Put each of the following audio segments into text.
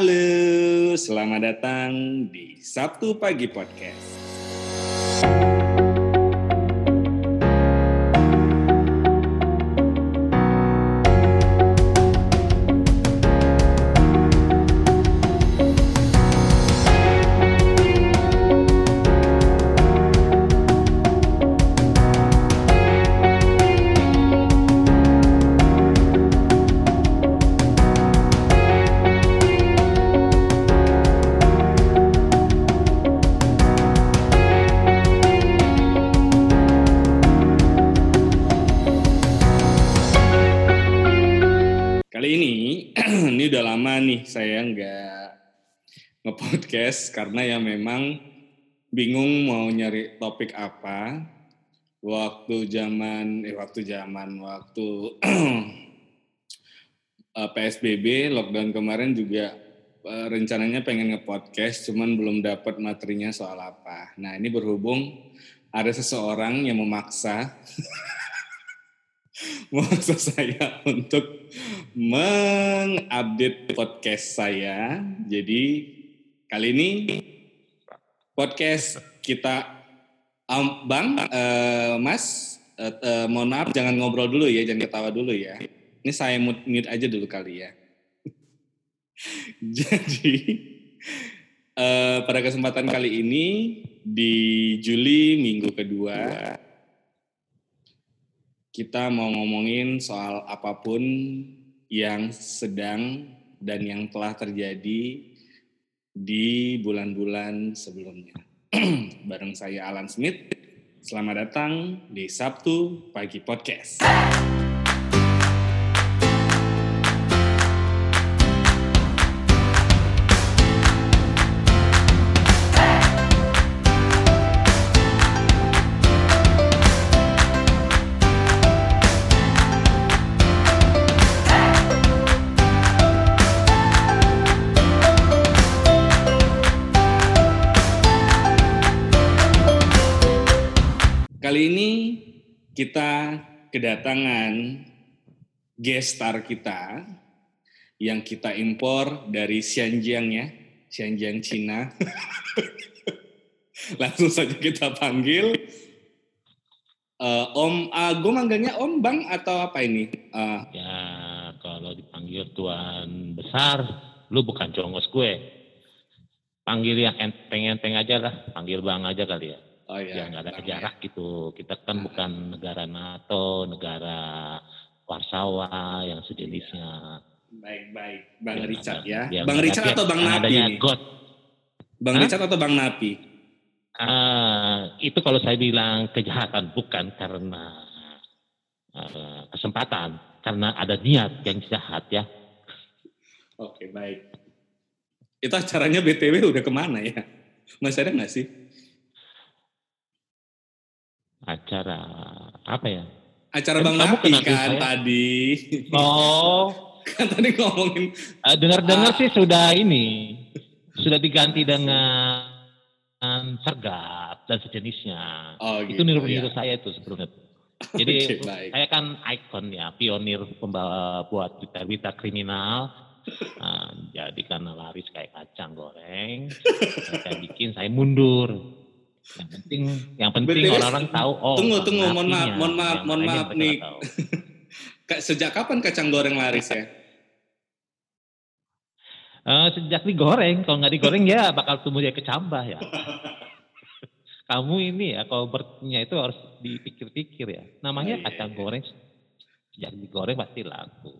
Halo, selamat datang di Sabtu Pagi Podcast. Karena ya memang bingung mau nyari topik apa. Waktu zaman, eh waktu zaman, waktu eh, PSBB, lockdown kemarin juga eh, rencananya pengen nge-podcast, cuman belum dapat materinya soal apa. Nah ini berhubung ada seseorang yang memaksa memaksa saya untuk mengupdate podcast saya. Jadi kali ini podcast kita, um, Bang, eh, Mas, eh, eh, mohon maaf jangan ngobrol dulu ya, jangan ketawa dulu ya. Ini saya mute, mute aja dulu kali ya. Jadi eh, pada kesempatan kali ini di Juli minggu kedua kita mau ngomongin soal apa pun yang sedang dan yang telah terjadi di bulan-bulan sebelumnya. Bareng saya Alan Smith. Selamat datang di Sabtu Pagi Podcast. Kali ini kita kedatangan guest star kita yang kita impor dari Xinjiang ya, Xinjiang Cina. Langsung saja kita panggil eh, Om, uh, gue manggilnya Om Bang atau apa ini? Eh, Ya, kalau dipanggil tuan besar, lu bukan congos gue. Panggil yang enteng-enteng aja lah, panggil bang aja kali ya. Oh Ya, ya, nggak ada jarak gitu. Kita kan bukan negara NATO, negara Warsawa yang sejenisnya. Baik-baik, Bang Yang Richard ada- ya. yang Bang Richard atau Bang yang Napi? God. Bang Hah? Richard atau Bang Napi? Ah, itu kalau saya bilang kejahatan bukan karena eh, kesempatan, karena ada niat yang jahat ya. Oke, baik. Itu acaranya BTW udah ke mana ya? Masih ada nggak sih? Acara apa ya? Acara Kan Bang Napi kan saya. tadi. Oh, kan tadi ngomongin Eh, dengar-dengar Ah. sih sudah ini sudah diganti dengan sergap dan sejenisnya. oh itu gitu, niru-niru ya. saya itu sebelumnya. Jadi baik. saya kan ikon ya, pionir pembawa buat berita-berita kriminal. Nah, jadi karena laris kayak kacang goreng, saya bikin saya mundur. Yang penting, yang penting orang-orang tahu. Oh, tunggu, tunggu, mohon maaf, mohon maaf, Yang mohon maaf nih. Sejak kapan kacang goreng laris ya? Eh, sejak digoreng, kalau nggak digoreng ya bakal tumbuh dia kecambah ya. Kamu ini ya kalau bertanya itu harus dipikir-pikir ya. Namanya Oh, iya, kacang iya. goreng sejak digoreng pasti laku.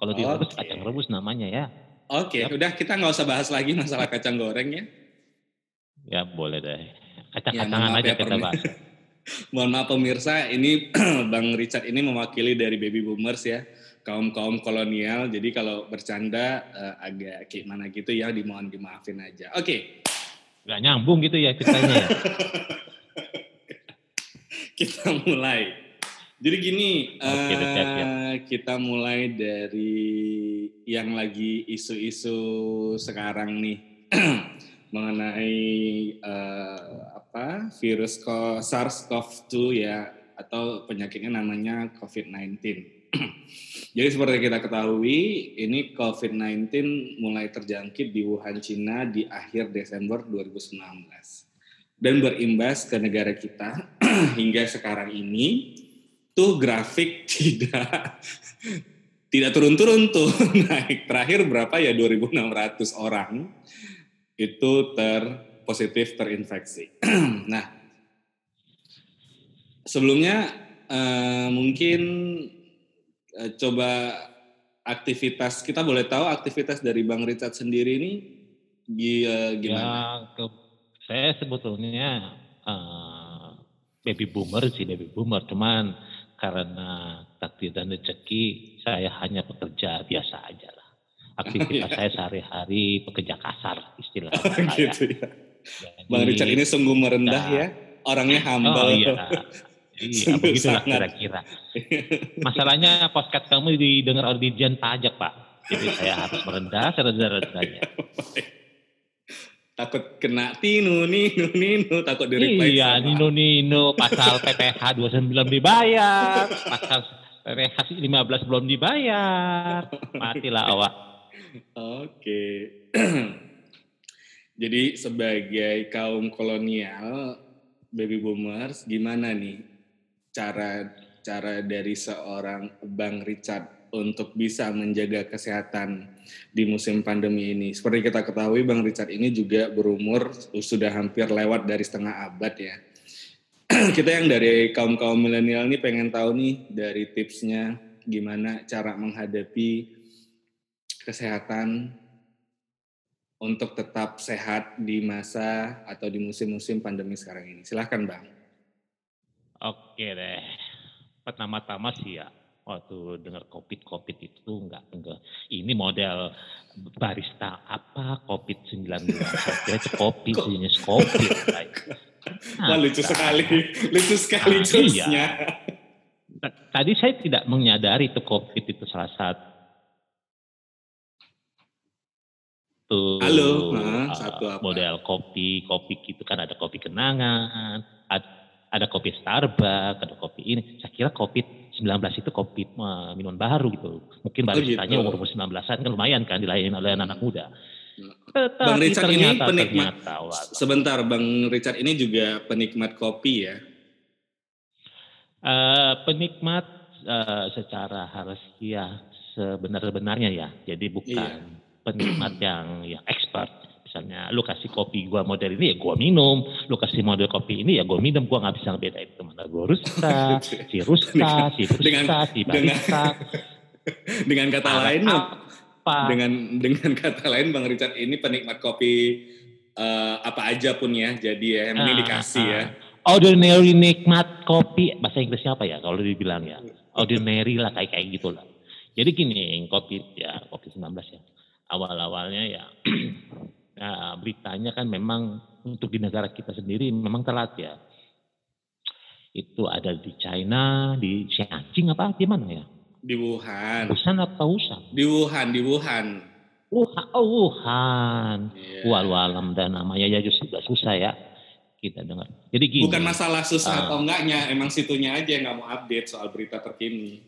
Kalau direbus kacang rebus namanya ya. Oke, Yap. udah kita nggak usah bahas lagi masalah kacang goreng ya. Ya boleh deh. Ya, Kacang-kacangan maaf aja ya, kita bahas. Mohon maaf pemirsa, ini Bang Richard ini mewakili dari baby boomers ya, kaum kaum kolonial. Jadi kalau bercanda eh, agak kayak mana gitu ya, dimohon dimaafin aja. Oke, Gak nyambung gitu ya ceritanya ya. kita mulai. Jadi gini, Oke, eh, siap, siap. kita mulai dari yang lagi isu-isu sekarang nih mengenai eh, apa virus ko- SARS-CoV-2 ya atau penyakitnya namanya COVID-19. Jadi seperti kita ketahui, ini COVID-19 mulai terjangkit di Wuhan, Cina di akhir Desember 2019 dan berimbas ke negara kita hingga sekarang ini tuh grafik tidak tidak turun-turun tuh naik. Terakhir berapa ya 2.600 orang itu terpositif terinfeksi. nah, sebelumnya eh, mungkin eh, coba aktivitas kita boleh tahu aktivitas dari Bang Richard sendiri ini gimana? Ya, ke, saya sebetulnya uh, baby boomer sih baby boomer, cuman karena takdir dan rezeki saya hanya pekerja biasa aja lah. Aktivitas saya sehari-hari pekerja kasar istilah oh. Gitu ya. Jadi, Bang Richard ini sungguh merendah ya, orangnya humble. Oh, iya. Iya, begitulah kira-kira. Masalahnya podcast kamu didengar oleh Dirjen Pajak, Pak. Jadi saya harus merendah serendah-rendahnya. takut kena tinu nino nino takut di iya nino nino pasal PPH 29 dibayar pasal PPH 15 belum dibayar matilah awak oke jadi sebagai kaum kolonial baby boomers gimana nih cara cara dari seorang Bang Richard untuk bisa menjaga kesehatan di musim pandemi ini. Seperti kita ketahui Bang Richard ini juga berumur sudah hampir lewat dari setengah abad ya. kita yang dari kaum-kaum milenial ini pengen tahu nih dari tipsnya gimana cara menghadapi kesehatan untuk tetap sehat di masa atau di musim-musim pandemi sekarang ini. Silahkan Bang. Oke deh. Pertama-tama sih ya, waktu dengar covid covid itu enggak enggak ini model barista apa covid 19 saya kopi jenis kopi Wah, lucu sekali lucu sekali nah, iya. tadi saya tidak menyadari itu covid itu salah satu Halo, nah, satu apa? model kopi, kopi itu kan ada kopi kenangan, ada ada kopi Starbucks, ada kopi ini. Saya kira kopi 19 itu kopi uh, minuman baru gitu. Mungkin baristanya oh gitu. umur 19-an kan lumayan kan dilayani oleh anak, -anak muda. Tetapi Bang Richard ternyata, ini penikmat ternyata, sebentar Bang Richard ini juga penikmat kopi ya? Uh, penikmat uh, secara harfiah sebenar-benarnya ya. Jadi bukan iya. Penikmat yang yang expert Misalnya lu kasih kopi gua model ini ya gua minum, lu kasih model kopi ini ya gua minum, gua nggak bisa beda itu mana gua rusta, si rusta, si rusta, si barista. Dengan, kata lain apa? Dengan dengan kata lain Bang Richard ini penikmat kopi uh, apa aja pun ya, jadi ya yang uh, dikasih uh, ya. Ordinary nikmat kopi bahasa Inggrisnya apa ya kalau dibilang ya? Ordinary lah kayak kayak gitulah. Jadi gini, kopi ya, kopi 19 ya. Awal-awalnya ya Nah, beritanya kan memang untuk di negara kita sendiri memang telat ya. Itu ada di China, di Xianjing apa di mana ya? Di Wuhan. Wuhan apa Wuhan? Di Wuhan, di Wuhan. Wuhan, oh Wuhan. Yeah. Walau alam dan namanya ya sudah susah ya kita dengar. Jadi gini. Bukan masalah susah uh, atau enggaknya, emang situnya aja yang nggak mau update soal berita terkini.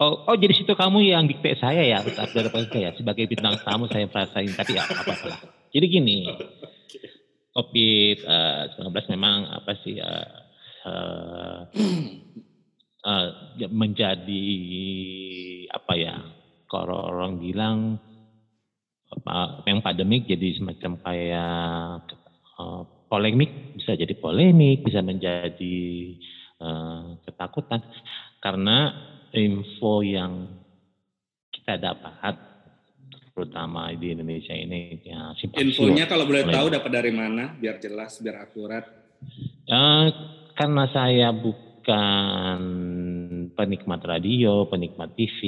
Oh, oh jadi situ kamu yang dikte saya ya, dari saya sebagai bintang tamu saya merasain tapi ya apa salah. Jadi gini, COVID uh, 19 memang apa sih uh, uh, uh, menjadi apa ya? Kalau orang bilang apa yang pandemik jadi semacam kayak uh, polemik bisa jadi polemik bisa menjadi uh, ketakutan karena info yang kita dapat terutama di Indonesia ini ya Infonya kalau boleh tahu dapat dari mana biar jelas biar akurat. Ya, karena saya bukan penikmat radio, penikmat TV,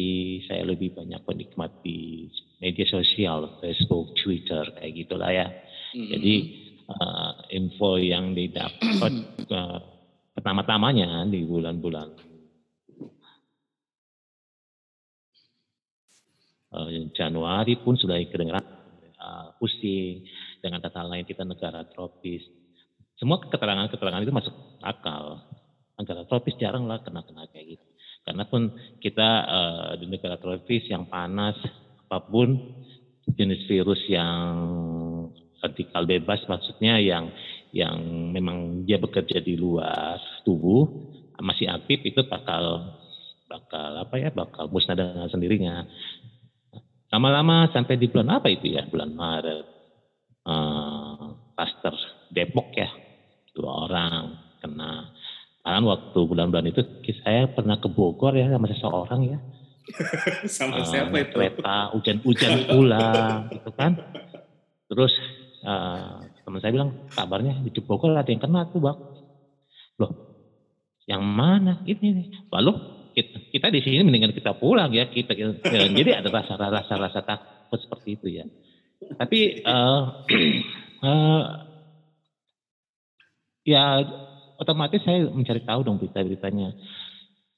saya lebih banyak penikmat di media sosial, Facebook, Twitter kayak gitulah ya. Mm-hmm. Jadi uh, info yang didapat uh, pertama-tamanya di bulan-bulan Januari pun sudah kedengaran uh, pusing. Dengan kata lain kita negara tropis. Semua keterangan-keterangan itu masuk akal. Negara tropis jarang lah kena-kena kayak gitu. Karena pun kita uh, di negara tropis yang panas, apa pun jenis virus yang radikal bebas, maksudnya yang yang memang dia bekerja di luar tubuh masih aktif itu bakal bakal apa ya bakal musnah dengan sendirinya. Lama-lama sampai di bulan apa itu ya bulan Maret, uh, Pastor Depok ya dua orang kena. Kan waktu bulan-bulan itu saya pernah ke Bogor ya sama seseorang ya. sama uh, siapa itu? Kereta hujan-hujan pulang gitu kan. Terus uh, teman saya bilang kabarnya di Bogor ada yang kena tuh bang. Loh, yang mana? Ini nih. Lalu kita, kita di sini mendingan kita pulang ya. Kita, kita jadi ada rasa rasa rasa takut seperti itu ya. Tapi uh, uh, ya otomatis saya mencari tahu dong berita-beritanya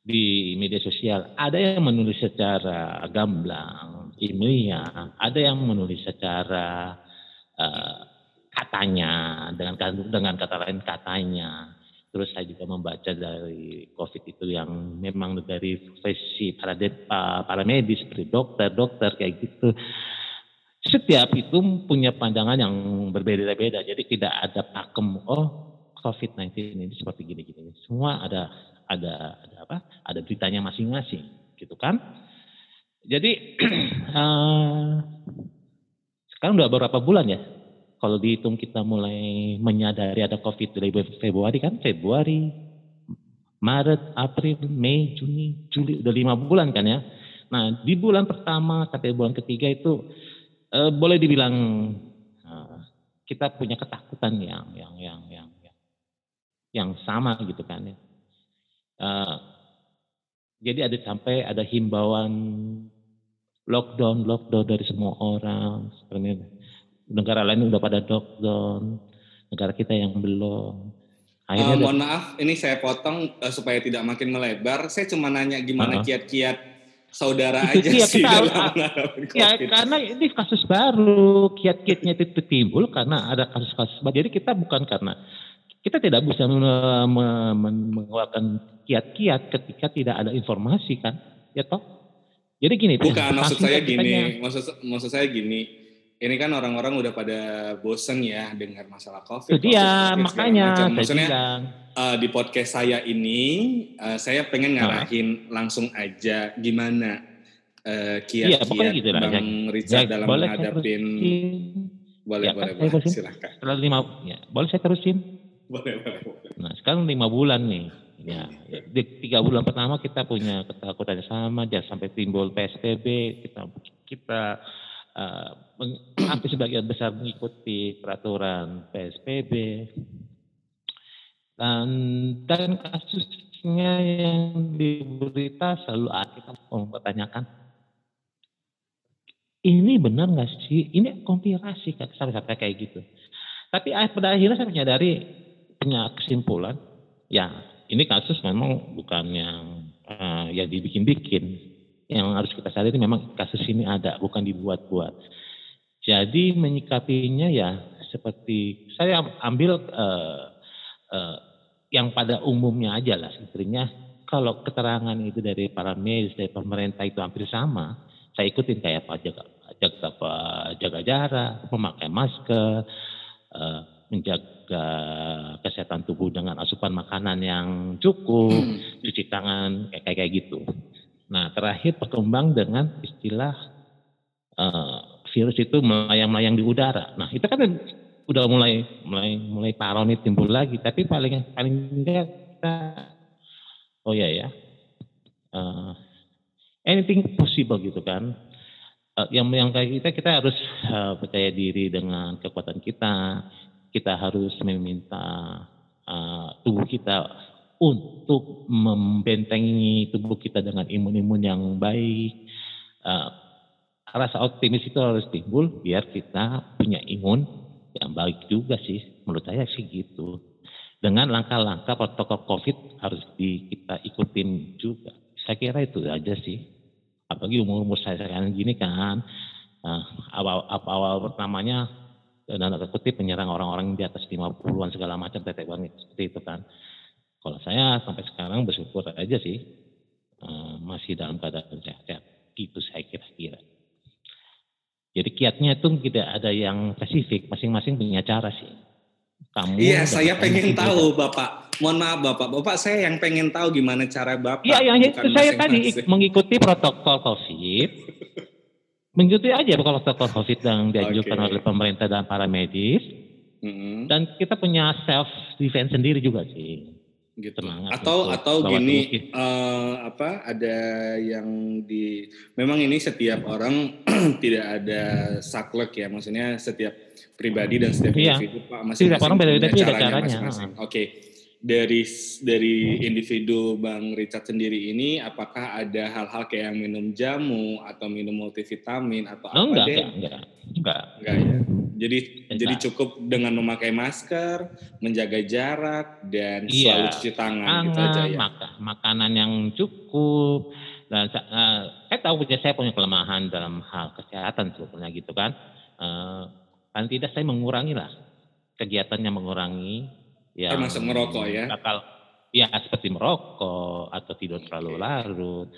di media sosial. Ada yang menulis secara gamblang, ilmiah, ada yang menulis secara uh, katanya dengan dengan kata lain katanya. Terus saya juga membaca dari COVID itu yang memang dari profesi para para medis seperti dokter, dokter kayak gitu. Setiap itu punya pandangan yang berbeda-beda. Jadi tidak ada pakem. Oh, COVID-19 ini seperti gini-gini. Semua ada ada ada apa? Ada beritanya masing-masing, gitu kan? Jadi uh, sekarang udah beberapa bulan ya? Kalau dihitung kita mulai menyadari ada COVID dari Februari kan? Februari, Maret, April, Mei, Juni, Juli, udah lima bulan kan ya? Nah di bulan pertama sampai bulan ketiga itu uh, boleh dibilang uh, kita punya ketakutan yang yang yang yang yang sama gitu kan ya. Uh, jadi ada sampai ada himbauan lockdown lockdown dari semua orang seperti negara lain udah pada lockdown negara kita yang belum Akhirnya uh, mohon maaf, ini saya potong uh, supaya tidak makin melebar. Saya cuma nanya gimana kiat-kiat uh-huh. saudara itu aja sih kita dalam Ya karena ini kasus baru, kiat-kiatnya itu timbul karena ada kasus-kasus baru. Jadi kita bukan karena kita tidak bisa mengeluarkan kiat-kiat ketika tidak ada informasi kan, ya toh? Jadi gini, bukan maksud saya gini, maksud maksud saya gini. Ini kan orang-orang udah pada bosen ya dengar masalah COVID. Itu dia, COVID, makanya Maksudnya uh, di podcast saya ini uh, saya pengen ngarahin nah. langsung aja gimana uh, kiat-kiat iya, gitu Bang Richard ya, dalam menghadapin boleh, ya, boleh, kan, boleh, silahkan. Setelah lima, ya, boleh saya terusin? Boleh, boleh, Nah sekarang lima bulan nih. Ya, di tiga bulan pertama kita punya ketakutan yang sama, jangan sampai timbul PSBB, kita kita uh, hampir sebagian besar mengikuti peraturan PSBB. Dan, dan kasusnya yang diberita selalu kita mempertanyakan, ini benar nggak sih? Ini konspirasi sampai kayak gitu. Tapi pada akhirnya saya menyadari punya kesimpulan, ya ini kasus memang bukan yang uh, yang dibikin-bikin. Yang harus kita sadari memang kasus ini ada, bukan dibuat-buat. Jadi menyikapinya ya seperti saya ambil uh, uh, yang pada umumnya aja lah sebenarnya kalau keterangan itu dari para medis dari pemerintah itu hampir sama saya ikutin kayak apa jaga jaga jaga jarak memakai masker uh, menjaga kesehatan tubuh dengan asupan makanan yang cukup, hmm. cuci tangan kayak kayak gitu. Nah terakhir berkembang dengan istilah uh, virus itu melayang-layang di udara. Nah itu kan udah mulai mulai mulai paranoid timbul lagi. Tapi paling paling enggak kita oh ya ya uh, anything possible gitu kan. Uh, yang yang kayak kita kita harus uh, percaya diri dengan kekuatan kita kita harus meminta uh, tubuh kita untuk membentengi tubuh kita dengan imun-imun yang baik. Uh, rasa optimis itu harus timbul biar kita punya imun yang baik juga sih. Menurut saya sih gitu. Dengan langkah-langkah protokol COVID harus di, kita ikutin juga. Saya kira itu aja sih. Apalagi umur-umur saya sekarang gini kan, uh, awal, awal pertamanya dan tanda kutip menyerang orang-orang di atas 50-an segala macam tetek banget seperti itu kan. Kalau saya sampai sekarang bersyukur aja sih uh, masih dalam keadaan sehat-sehat. Itu saya kira-kira. Jadi kiatnya itu tidak ada yang spesifik, masing-masing punya cara sih. Kamu iya, saya pengen tahu Bapak. Mohon maaf Bapak, Bapak saya yang pengen tahu gimana cara Bapak. Iya, yang itu saya tadi mengikuti protokol COVID. mengikuti aja protokol COVID yang dianjurkan okay. oleh pemerintah dan para medis. Mm -hmm. Dan kita punya self defense sendiri juga sih gitu atau atau gini uh, apa ada yang di memang ini setiap orang tidak ada saklek ya maksudnya setiap pribadi dan setiap iya. individu pak masing setiap orang beda-beda caranya, caranya. Oke okay. dari dari individu bang Richard sendiri ini apakah ada hal-hal kayak yang minum jamu atau minum multivitamin atau oh, apa enggak, deh enggak enggak enggak ya jadi Bisa. jadi cukup dengan memakai masker, menjaga jarak dan iya, selalu cuci tangan, tangan gitu aja ya. Maka, makanan yang cukup dan uh, saya tahu punya saya punya kelemahan dalam hal kesehatan sebetulnya gitu kan. Uh, paling tidak saya mengurangi lah kegiatannya mengurangi ya termasuk merokok ya bakal ya seperti merokok atau tidur terlalu larut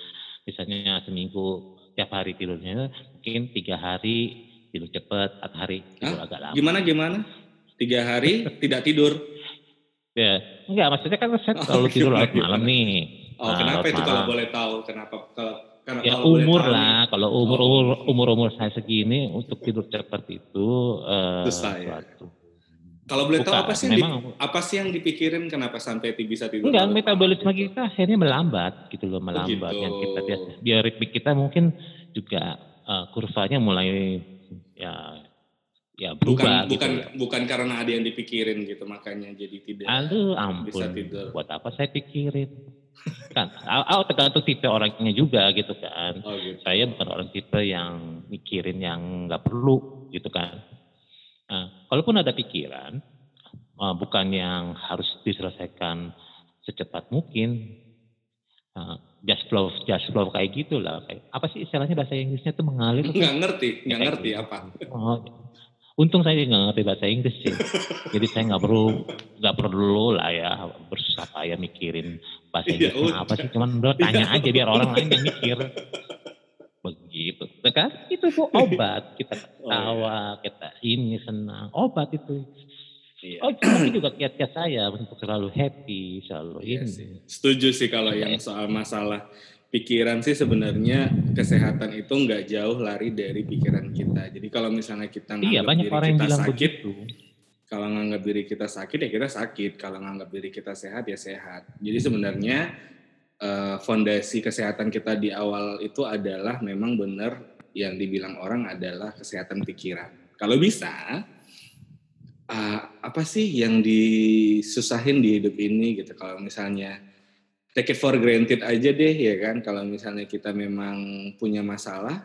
misalnya seminggu tiap hari tidurnya mungkin tiga hari tidur cepat, empat hari tidur Hah? agak lama. Gimana gimana? Tiga hari tidak tidur? Ya, enggak maksudnya kan saya selalu oh, tidur larut malam nih. Oh, nah, kenapa itu malam. kalau boleh tahu? Kenapa kalau karena ya kalau umur lah, nih. kalau umur umur oh. umur umur saya segini untuk tidur cepat itu uh, suatu. Kalau boleh tahu apa sih memang, di, apa sih yang dipikirin kenapa sampai bisa tidur? Enggak, metabolisme kita akhirnya melambat gitu loh, melambat oh gitu. yang kita biasa bioritmik kita mungkin juga uh, kurvanya mulai ya ya berubah bukan gitu. bukan bukan karena ada yang dipikirin gitu makanya jadi tidak aduh ampun bisa tidur. buat apa saya pikirin kan oh, tergantung tipe orangnya juga gitu kan oh, gitu. saya bukan orang tipe yang mikirin yang nggak perlu gitu kan nah, kalaupun ada pikiran uh, bukan yang harus diselesaikan secepat mungkin uh, just flow just flow kayak gitulah kayak apa sih istilahnya bahasa Inggrisnya tuh mengalir nggak ngerti nggak ngerti gitu. apa. Oh, untung saya nggak ngerti bahasa Inggris sih. Jadi saya nggak perlu nggak perlu lah ya bersusah payah mikirin bahasa ya Inggris apa sih? Cuman udah tanya ya aja biar orang lain yang mikir. Begitu. Kan itu tuh obat. Kita ketawa oh, iya. kita ini senang. Obat itu Iya. Oh, tapi juga kiat-kiat saya untuk selalu happy, selalu iya ini. Sih. Setuju sih kalau yang soal masalah pikiran sih sebenarnya kesehatan itu nggak jauh lari dari pikiran kita. Jadi kalau misalnya kita nganggap iya, banyak diri orang kita yang sakit, begitu. kalau nganggap diri kita sakit ya kita sakit, kalau nganggap diri kita sehat ya sehat. Jadi sebenarnya uh, fondasi kesehatan kita di awal itu adalah memang benar yang dibilang orang adalah kesehatan pikiran. Kalau bisa uh, apa sih yang disusahin di hidup ini gitu? Kalau misalnya take it for granted aja deh ya kan? Kalau misalnya kita memang punya masalah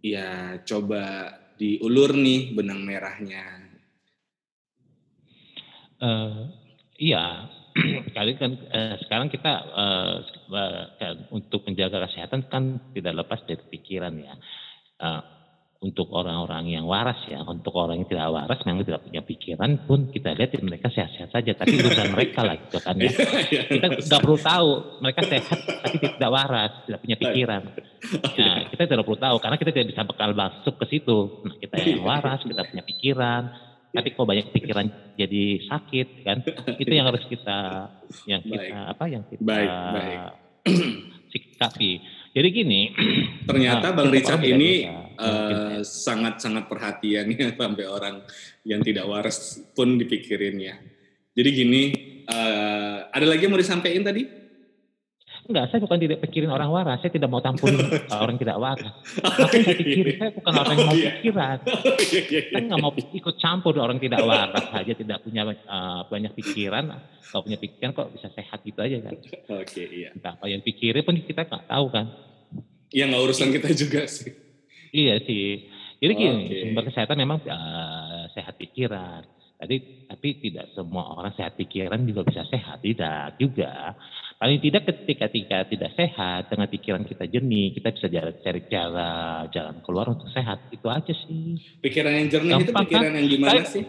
ya coba diulur nih benang merahnya. Uh, iya. Kali kan uh, sekarang kita uh, untuk menjaga kesehatan kan tidak lepas dari pikiran ya untuk orang-orang yang waras ya, untuk orang yang tidak waras memang tidak punya pikiran pun kita lihat mereka sehat-sehat saja, tapi urusan mereka lah gitu kan ya. Iya, iya, kita nggak perlu tahu mereka sehat tapi tidak waras, tidak punya pikiran. Nah, kita tidak perlu tahu karena kita tidak bisa bekal masuk ke situ. Nah, kita yang waras, kita punya pikiran, tapi kok banyak pikiran jadi sakit kan? Itu yang harus kita yang kita baik. apa yang kita baik, baik. sikapi. Jadi gini, ternyata nah, Bang Richard ini uh, sangat-sangat perhatian ya sampai orang yang tidak waras pun dipikirinnya. Jadi gini, uh, ada lagi yang mau disampaikan tadi? Enggak, saya bukan tidak pikirin orang waras, saya tidak mau tampurin orang tidak waras. Apa yang saya pikirin, saya bukan orang yang mau oh, iya. pikiran. Saya nggak mau ikut campur orang tidak waras saja, tidak punya uh, banyak pikiran. Kalau punya pikiran kok bisa sehat gitu aja kan. Oke, iya. Entah apa yang pikirin pun kita nggak tahu kan. Iya nggak urusan kita juga sih. Iya sih. Jadi gini, sumber kesehatan memang uh, sehat pikiran jadi tapi tidak semua orang sehat pikiran juga bisa sehat, tidak juga. Paling tidak ketika ketika tidak sehat dengan pikiran kita jernih, kita bisa cari cara jalan keluar untuk sehat. Itu aja sih. Pikiran yang jernih Gampang, itu pikiran yang gimana kayak, sih?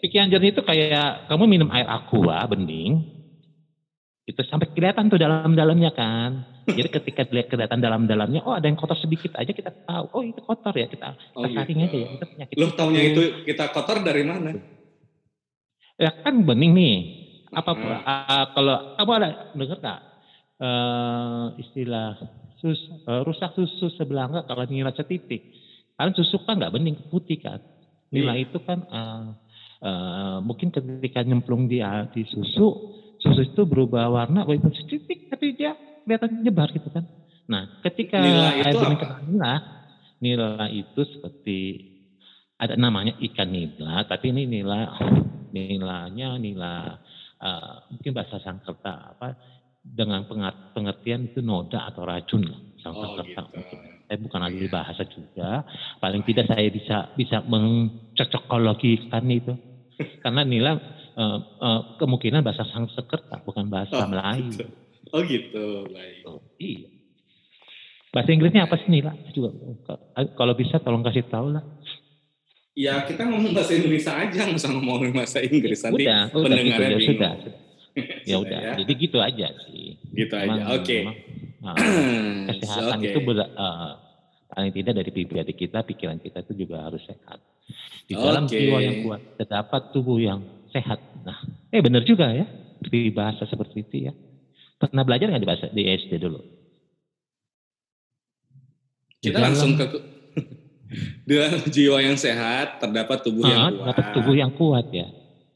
pikiran jernih itu kayak kamu minum air aqua bening, Itu sampai kelihatan tuh dalam-dalamnya kan. Jadi ketika dilihat kelihatan dalam-dalamnya, oh ada yang kotor sedikit aja kita tahu. Oh itu kotor ya kita, Oh, saring gitu. aja ya. Itu penyakit Lo taunya tuh. itu kita kotor dari mana? Ya kan bening nih. Apa Hmm. ah, kalau kamu ada dengar nggak eh, istilah sus, eh, rusak susu sebelah nggak kalau nilai setitik. Karena susu kan nggak bening putih kan. Nilai itu kan eh, eh, mungkin ketika nyemplung di di susu, susu itu berubah warna walaupun setitik tapi dia kelihatan nyebar gitu kan. Nah, ketika Nila air bening kena nila, nila itu seperti ada namanya ikan nila, tapi ini nila nilanya nila eh, mungkin bahasa Sangkerta apa dengan pengertian itu noda atau racun lah Oh Sangkerta gitu. mungkin. Saya bukan ahli Iya. bahasa juga, paling tidak saya bisa bisa mencocokologikan itu. Karena nila eh, eh, kemungkinan bahasa Sangkerta bukan bahasa Oh, Melayu. gitu. Oh gitu, baik. Oh, iya. Bahasa Inggrisnya apa sih nila? Juga kalau bisa tolong kasih tahu lah. Ya kita ngomong bahasa Indonesia aja, nggak usah ngomongin bahasa Inggris. Nanti udah, udah gitu pendengarnya ya bingung. sudah. Ya udah, ya. jadi gitu aja sih. Gitu aja. Memang- Oke. memang, ah, kesehatan Oke. itu ber- eh, paling tidak dari pribadi kita, pikiran kita itu juga harus sehat. Di dalam jiwa yang kuat terdapat tubuh yang sehat. Nah, eh benar juga ya di bahasa seperti itu ya. Pernah belajar nggak di bahasa di SD dulu? Kita dalam- langsung ke dalam jiwa yang sehat terdapat tubuh Ah, yang kuat. terdapat tubuh yang kuat ya.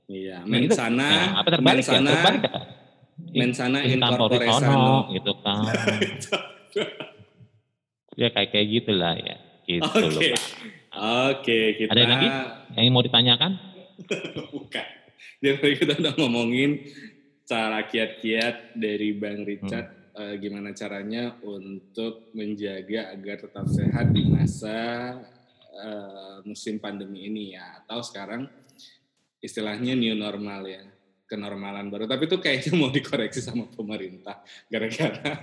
Iya, Nah, mensana, ya, apa terbalik ya? mensana, Terbalik ya? mensana In corpore sano. gitu kan. ya kayak kayak gitulah ya. Gitu loh, Oke. Pak. Oke, kita Ada lagi? Yang mau ditanyakan? bukan. Jadi kita udah ngomongin cara kiat-kiat dari Bang Richard Hmm. eh, gimana caranya untuk menjaga agar tetap sehat di masa eh, musim pandemi ini ya atau sekarang istilahnya new normal ya kenormalan baru tapi itu kayaknya mau dikoreksi sama pemerintah gara-gara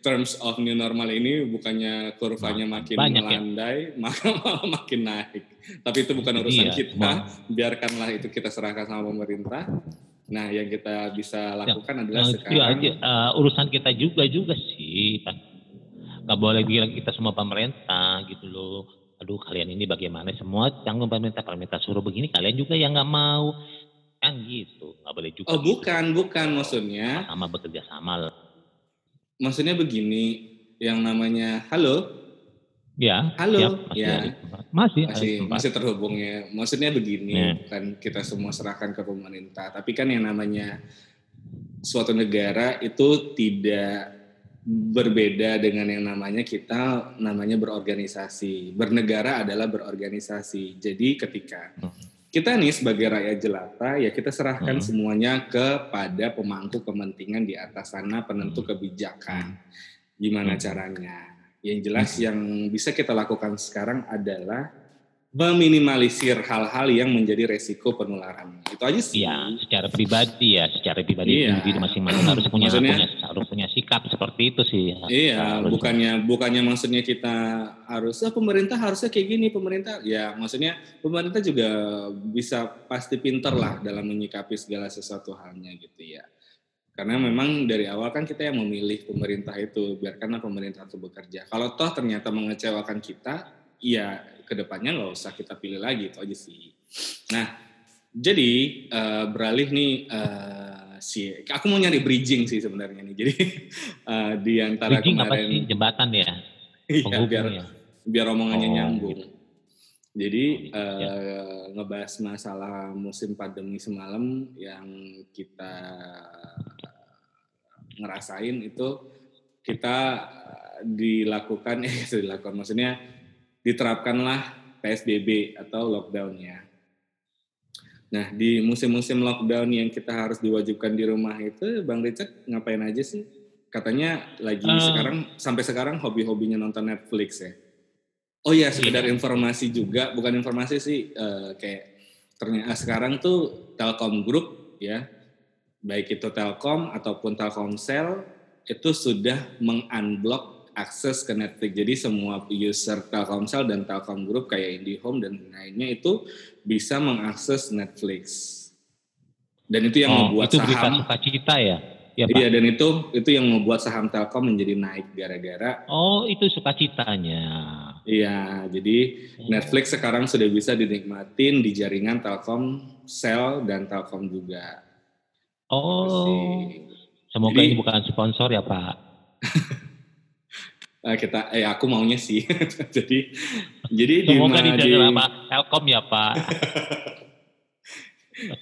terms of new normal ini bukannya kurvanya makin Banyak ya. melandai maka malah makin naik tapi itu bukan urusan Iya, kita semua. biarkanlah itu kita serahkan sama pemerintah nah yang kita bisa lakukan adalah Nah, sekarang eh, urusan kita juga juga sih. Gak boleh bilang kita semua pemerintah gitu loh. Aduh kalian ini bagaimana semua tanggung pemerintah pemerintah suruh begini kalian juga yang nggak mau kan gitu nggak boleh juga oh gitu. bukan bukan maksudnya sama bekerja sama lah. maksudnya begini yang namanya halo ya Halo, siap, masih ya. masih masih masih terhubung ya. Maksudnya begini, Ya. bukan kita semua serahkan ke pemerintah, tapi kan yang namanya suatu negara itu tidak berbeda dengan yang namanya kita namanya berorganisasi. Bernegara adalah berorganisasi. Jadi ketika Hmm. Kita nih sebagai rakyat jelata ya kita serahkan Hmm. semuanya kepada pemangku kepentingan di atas sana penentu Hmm. kebijakan. Gimana Hmm. caranya? Yang jelas yang bisa kita lakukan sekarang adalah meminimalisir hal-hal yang menjadi resiko penularan. Itu aja sih. Iya, secara pribadi ya, secara pribadi Iya. individu masing-masing harus punya, Maksudnya- punya harus punya sikap seperti itu sih. Iya, Harus. bukannya bukannya maksudnya kita harus "Ah, pemerintah harusnya kayak gini pemerintah. Ya, maksudnya pemerintah juga bisa pasti pinter lah dalam menyikapi segala sesuatu halnya gitu ya. Karena memang dari awal kan kita yang memilih pemerintah itu, biarkanlah pemerintah itu bekerja. Kalau toh ternyata mengecewakan kita, ya ke depannya nggak usah kita pilih lagi itu aja sih. Nah, jadi eh, beralih nih eh, si, aku mau nyari bridging sih sebenarnya nih. Jadi eh, di antara Bridging apa kemarin, sih jembatan ya, iya, penghubung biar ya. biar omongannya Oh, nyambung. Jadi Oh, iya. eh, ngebahas masalah musim pandemi semalam yang kita ngerasain itu kita dilakukan eh dilakukan maksudnya diterapkanlah PSBB atau lockdown ya. Nah di musim-musim lockdown yang kita harus diwajibkan di rumah itu Bang Richard ngapain aja sih? Katanya lagi Eh. sekarang sampai sekarang hobi-hobinya nonton Netflix ya. Oh iya, sekedar informasi juga, bukan informasi sih, eh, kayak ternyata sekarang tuh Telkom Group ya, baik itu Telkom ataupun Telkomsel itu sudah mengunblock akses ke Netflix. Jadi semua user Telkomsel dan Telkom Group kayak IndiHome dan lainnya itu bisa mengakses Netflix. Dan itu yang oh, membuat itu saham sukacita ya. Ya, Pak. Iya dan itu itu yang membuat saham Telkom menjadi naik gara-gara Oh, itu sukacitanya. iya jadi Hmm. Netflix sekarang sudah bisa dinikmatin di jaringan Telkom Sel dan Telkom juga. Oh, Sih. semoga Jadi- ini bukan sponsor ya, Pak. Eh, kita eh aku maunya sih. jadi jadi di, Semoga di- Pak Telkom ya, Pak.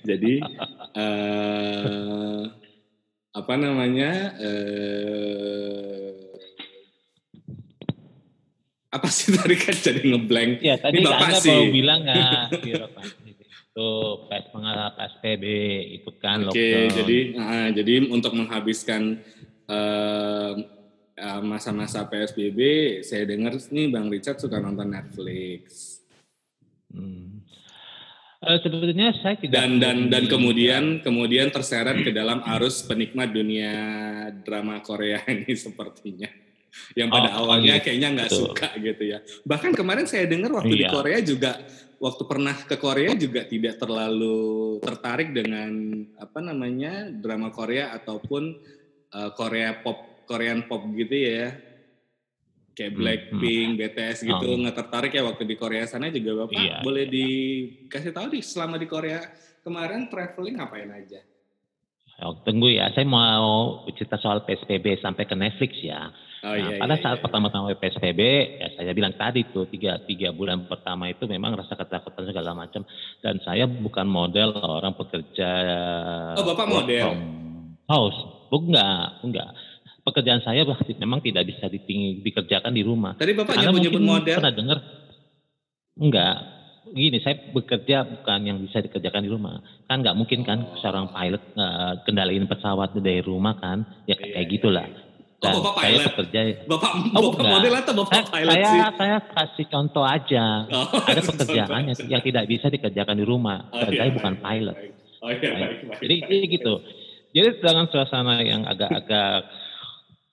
jadi eh apa namanya eh apa sih tadi kan jadi ngeblank Ya, tadi Ini Bapak sih. mau bilang nggak? Iya, Pak. Itu PES pengarah PSBB itu kan Oke, lockdown. jadi ah, jadi untuk menghabiskan eh, masa-masa PSBB, saya dengar nih Bang Richard suka nonton Netflix. Hmm. Eh, sebetulnya saya tidak Dan dan dan kemudian kemudian terseret ke dalam arus penikmat dunia drama Korea ini sepertinya. Yang pada Oh, awalnya iya. kayaknya nggak suka gitu ya. Bahkan kemarin saya dengar waktu di Iya. Korea juga waktu pernah ke Korea juga tidak terlalu tertarik dengan apa namanya drama Korea ataupun eh, Korea pop Korean pop gitu ya. Kayak Hmm, Blackpink, BTS gitu Oh. nggak tertarik ya waktu di Korea sana juga Bapak Iya, boleh iya. dikasih tahu di selama di Korea kemarin traveling ngapain aja? Oh, tunggu ya, saya mau cerita soal PSBB sampai ke Netflix ya. Oh nah, iya, pada iya, saat iya. pertama-tama PSBB, ya saya bilang tadi tuh tiga tiga bulan pertama itu memang rasa ketakutan segala macam. Dan saya bukan model orang pekerja. Oh, Bapak model? from House, Bu, enggak, enggak. Pekerjaan saya bahkan memang tidak bisa diting- dikerjakan di rumah. Tadi Bapak nyebut-nyebut mungkin model. pernah dengar? Enggak. Gini, saya bekerja bukan yang bisa dikerjakan di rumah. Kan nggak mungkin kan Oh. seorang pilot eh, kendaliin pesawat dari rumah kan? Ya Iya, kayak iya, gitulah. Dan Oh, Bapak saya pilot. bekerja Bapak, Oh, Bapak model atau Bapak saya, pilot saya, sih? saya kasih contoh aja. Oh, Ada pekerjaan yang, yang tidak bisa dikerjakan di rumah. Oh, Dan iya, saya baik, bukan pilot. baik. Oh iya, baik, baik. Jadi baik. jadi gitu. Jadi dengan suasana yang agak-agak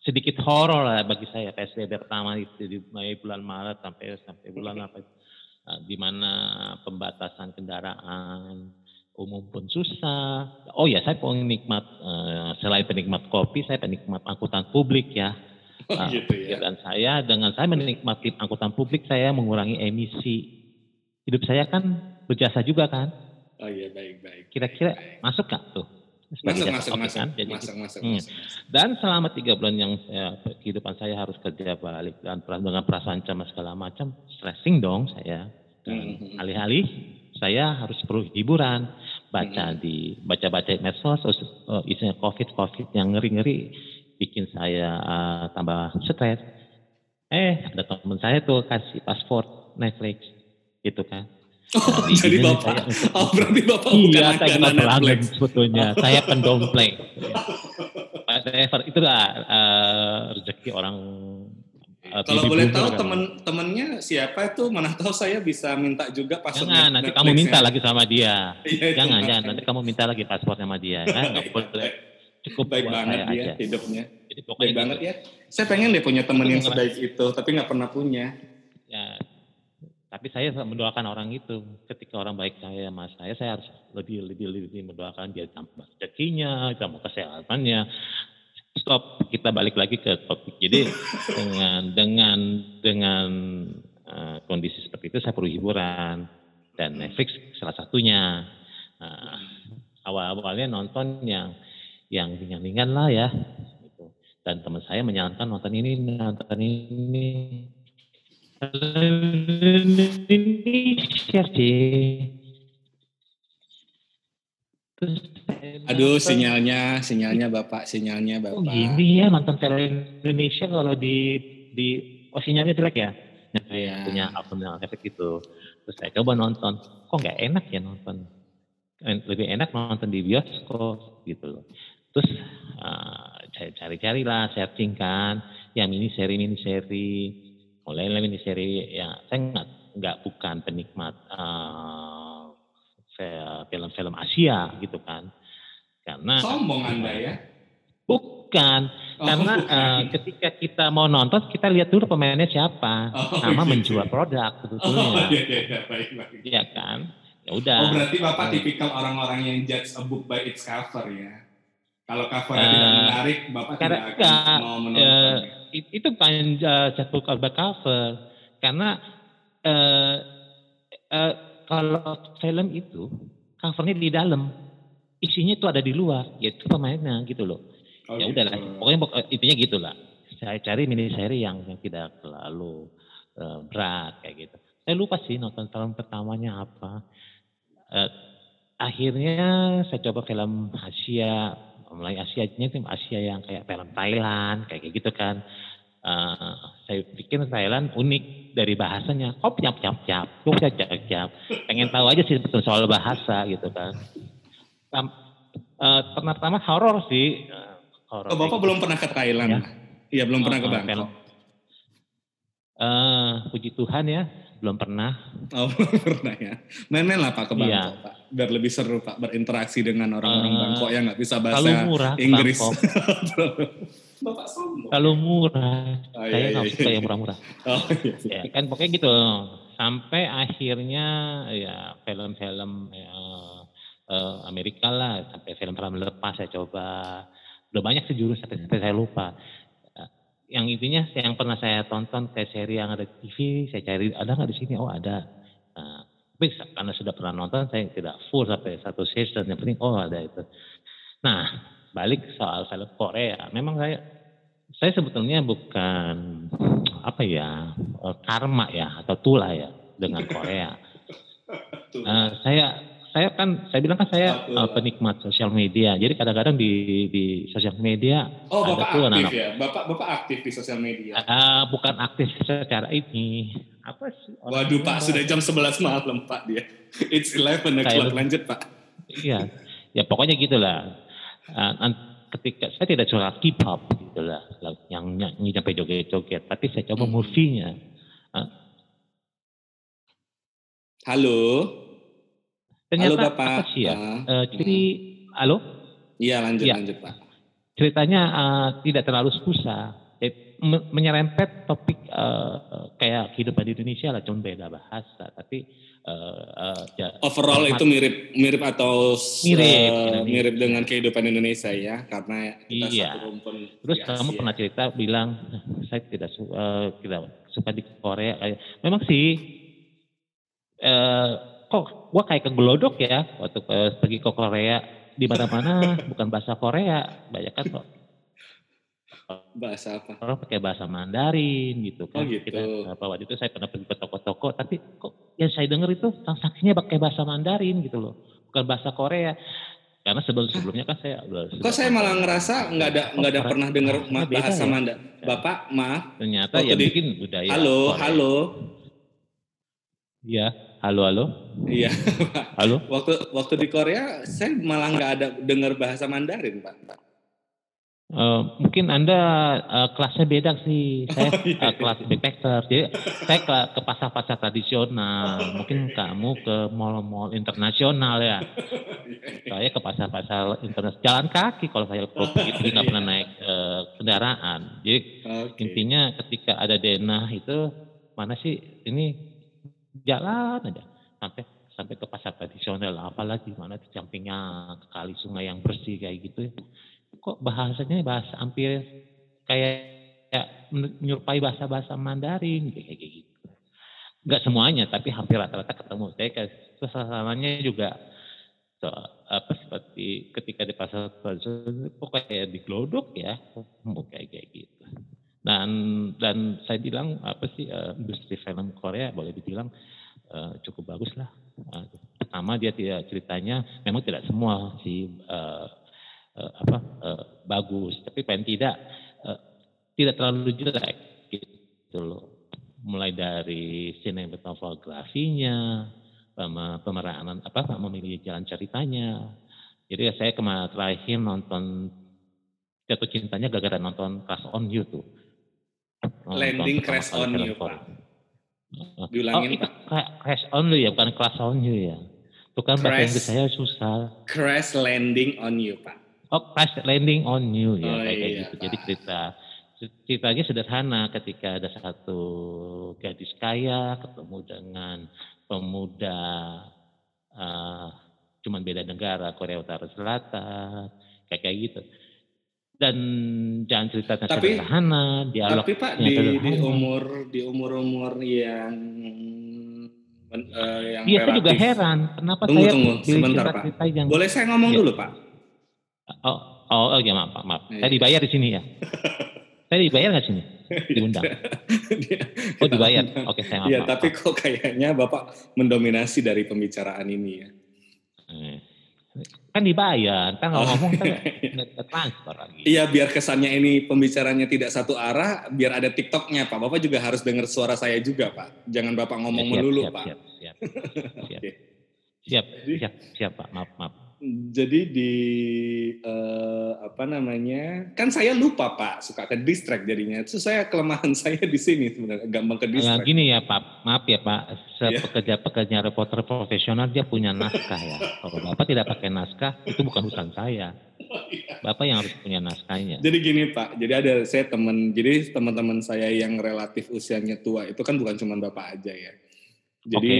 sedikit horor lah bagi saya PSBB pertama itu di bulan Maret sampai sampai bulan apa eh, di mana pembatasan kendaraan umum pun susah. Oh ya, saya penikmat eh, selain penikmat kopi, saya penikmat angkutan publik ya. Oh, Ah, gitu ya. Dan saya dengan saya menikmati angkutan publik, saya mengurangi emisi. Hidup saya kan berjasa juga kan. Oh iya, baik, baik. Kira-kira masuk gak tuh? Sebagai masuk, masuk, kan? Jadi masuk, masuk, Hmm. masuk, masuk. dan selama tiga bulan yang saya, kehidupan saya harus kerja balik dan dengan perasaan cemas segala macam, stressing dong saya. Dan Mhm. alih-alih saya harus perlu hiburan, baca Mhm. di baca-baca medsos, eh, isinya covid covid yang ngeri-ngeri, bikin saya eh, tambah stres. Eh ada teman saya tuh kasih paspor Netflix, gitu kan. Oh, Jadi jadi ini Bapak, saya- oh berarti Bapak bukan Iya, saya langganan bukan pelanggan sebetulnya. Saya pendompleng. Whatever, itulah eh, rezeki orang. eh, Kalau boleh tahu temen-temennya siapa itu, mana tahu saya bisa minta juga password Jangan, nanti kamu minta lagi sama dia. Iya, itu Jangan, makanya. jangan. Nanti kamu minta lagi paspor sama dia. Kan? Nggak Baik, boleh. baik. Cukup Baik banget saya dia aja. hidupnya. Jadi Baik pokoknya banget gitu. ya. Saya pengen deh punya temen yang sebaik itu, tapi nggak pernah punya. Ya, tapi saya mendoakan orang itu. Ketika orang baik saya sama saya, saya harus lebih lebih lebih mendoakan dia tambah rezekinya, tambah kesehatannya. Stop, kita balik lagi ke topik. Jadi dengan dengan dengan eh, kondisi seperti itu saya perlu hiburan dan Netflix salah satunya. Nah, awal-awalnya nonton yang yang ringan-ringan lah ya. gitu. Dan teman saya menyarankan nonton ini, nonton ini. Indonesia sih. Terus Aduh, sinyalnya, sinyalnya Bapak, sinyalnya Oh Bapak. gini ya nonton film Indonesia kalau di di oh sinyalnya jelek ya? Saya Iya. punya akun yang efek itu. Terus saya coba nonton, kok nggak enak ya nonton. Eh, Lebih enak nonton di bioskop gitu loh. Terus ah, saya cari-cari lah, searching kan, yang mini seri mini seri, mulai mini seri ya saya nggak nggak bukan penikmat fe- film-film Asia gitu kan, karena Sombong Anda ya. Bukan, Oh, karena bukan. eh, ketika kita mau nonton kita lihat dulu pemainnya siapa, Oh, sama gitu. menjual produk Oh, sebetulnya, iya, iya, iya, baik, baik. Iya kan? Ya udah. Oh, berarti Bapak Hmm. tipikal orang-orang yang judge a book by its cover ya. Kalau covernya uh, tidak menarik, Bapak tidak akan mau menonton. Uh, itu bukan uh, jatuh cover cover. Karena uh, uh, kalau film itu covernya di dalam, isinya itu ada di luar, yaitu pemainnya gitu loh. Oh, ya gitu. udahlah, pokoknya intinya gitulah. Saya cari mini seri yang, yang tidak terlalu uh, berat kayak gitu. Saya lupa sih nonton film pertamanya apa. Uh, akhirnya saya coba film Asia, mulai Asia-nya itu Asia yang kayak film Thailand kayak gitu kan. Uh, saya pikir Thailand unik dari bahasanya. Kok cap cap cap, kok cap cap cap. Pengen tahu aja sih betul soal bahasa gitu kan. Um, uh, pertama horor sih. Uh, horror oh, Bapak belum pernah ke Thailand? Ya. Iya, belum pernah ke Bangkok. Uh, puji Tuhan ya, belum pernah. Oh, belum pernah ya. Main-main lah Pak ke iya. Bangkok, iya. Pak. Biar lebih seru Pak berinteraksi dengan orang-orang uh, Bangkok yang nggak bisa bahasa murah, Inggris. Bapak sombong. Kalau murah, oh, iya, saya nggak iya, suka iya. yang murah-murah. Oh, iya, iya. Ya, kan pokoknya gitu. Sampai akhirnya ya film-film ya, uh, Amerika lah, sampai film-film lepas saya coba udah banyak sih jurus sampai, sampai saya lupa yang intinya yang pernah saya tonton kayak seri yang ada TV saya cari ada nggak di sini? Oh ada. Nah, tapi karena sudah pernah nonton saya tidak full sampai satu season yang penting oh ada itu. Nah balik soal film Korea. Memang saya saya sebetulnya bukan apa ya eh, karma ya atau tulah ya dengan Korea. Uh, saya saya kan saya bilang kan saya uh, penikmat sosial media. Jadi kadang-kadang di di sosial media Oh, Bapak aktif anak -anak. ya. Bapak Bapak aktif di sosial media. Uh, bukan aktif secara ini. Apa sih? Waduh, Pak, sudah jam 11 malam, Pak dia. It's 11 o'clock. Lanjut, Pak. Iya. Ya pokoknya gitulah. Uh, ketika saya tidak suka K-pop gitulah yang nyanyi sampai joget-joget, tapi saya coba hmm. movie-nya. Uh, Halo. Ternyata halo Bapak. Apa sih ya? Uh, jadi, halo? Iya lanjut ya. lanjut Pak. Ceritanya uh, tidak terlalu susah. Eh, menyerempet topik uh, kayak kehidupan di Indonesia lah, cuma beda bahasa. Tapi uh, uh, ya, overall itu mirip mirip atau mirip, uh, mirip dengan kehidupan Indonesia ya, karena kita iya. satu rumpun. Terus kamu pernah cerita bilang saya tidak suka uh, tidak suka di Korea. Memang sih. Uh, kok gua kayak kegelodok ya? Waktu pergi ke Korea. Di mana-mana bukan bahasa Korea. Banyak kan kok. Bahasa apa? Orang pakai bahasa Mandarin gitu kan. oh gitu. kita apa waktu itu saya pernah pergi ke toko-toko. Tapi kok yang saya dengar itu transaksinya pakai bahasa Mandarin gitu loh. Bukan bahasa Korea. Karena sebelum sebelumnya kan saya kok saya malah ngerasa nggak ada nggak ada pernah dengar bahasa ya? Mandarin bapak maaf. Ternyata ya di, mungkin budaya halo Korea. halo. Iya, halo halo. Iya. halo. Waktu waktu di Korea saya malah nggak ada dengar bahasa Mandarin, Pak. Uh, mungkin anda uh, kelasnya beda sih. Saya oh, iya. uh, kelas backpacker. Jadi saya ke, ke pasar-pasar tradisional. Mungkin kamu ke mall-mall internasional ya. saya ke pasar-pasar internasional. Jalan kaki kalau saya pergi pergi nggak pernah naik uh, kendaraan. Jadi okay. intinya ketika ada denah itu mana sih ini jalan aja. Sampai sampai ke pasar tradisional apalagi mana di sampingnya kali sungai yang bersih kayak gitu ya. kok bahasanya bahasa hampir kayak ya, menyerupai bahasa-bahasa Mandarin kayak gitu. Nggak semuanya tapi hampir rata-rata ketemu. Saya kayak suasananya juga so, apa seperti ketika di pasar tradisional kok kayak di glodok ya kayak kayak gitu dan dan saya bilang apa sih uh, industri film Korea boleh dibilang uh, cukup bagus lah. Uh, pertama dia tidak ceritanya memang tidak semua sih uh, uh, apa uh, bagus, tapi paling tidak uh, tidak terlalu jelek gitu loh. Mulai dari sinematografinya, pemeranan apa memilih jalan ceritanya. Jadi saya kemarin terakhir nonton jatuh cintanya gara-gara nonton Crash on You tuh landing crash on you Pak. Diulangin oh, Pak. Crash on you ya, bukan crash on you ya. Itu kan bahasa Inggris saya susah. Crash landing on you Pak. Oh, crash landing on you ya, oh, kayak, iya, gitu. Pak. Jadi cerita ceritanya sederhana ketika ada satu gadis kaya ketemu dengan pemuda uh, cuman beda negara Korea Utara Selatan kayak kayak gitu dan jangan cerita Tapi- sederhana dialog Tapi Pak di, di umur di umur umur yang eh, yang Iya, saya juga heran kenapa Tunggu, saya tunggu, sebentar, Pak. cerita-cerita yang Boleh saya ngomong Iya. dulu Pak? oh oh, oh ya maaf Pak, maaf Iya. saya dibayar di sini ya saya dibayar nggak sini diundang oh dibayar oke saya maaf, Iya, maaf, tapi maaf. kok kayaknya Bapak mendominasi dari pembicaraan ini ya. Eh, kan dibayar kan kalau Oh. ngomong kan transfer lagi Iya, biar kesannya ini pembicaranya tidak satu arah, biar ada TikToknya Pak. Bapak juga harus dengar suara saya juga Pak. Jangan Bapak ngomong Ya, siap, melulu siap, Pak. siap siap siap siap Jadi- siap siap Pak maaf maaf Jadi di eh, apa namanya? Kan saya lupa Pak, suka ke distract jadinya. Itu saya kelemahan saya di sini sebenarnya, gampang ke Nah, distract. gini ya Pak, maaf ya Pak, Iya. pekerja-pekerja reporter profesional dia punya naskah ya. Kalau Bapak tidak pakai naskah, itu bukan urusan saya. Bapak yang harus punya naskahnya. Jadi gini Pak, jadi ada saya teman, jadi teman-teman saya yang relatif usianya tua itu kan bukan cuma Bapak aja ya. Jadi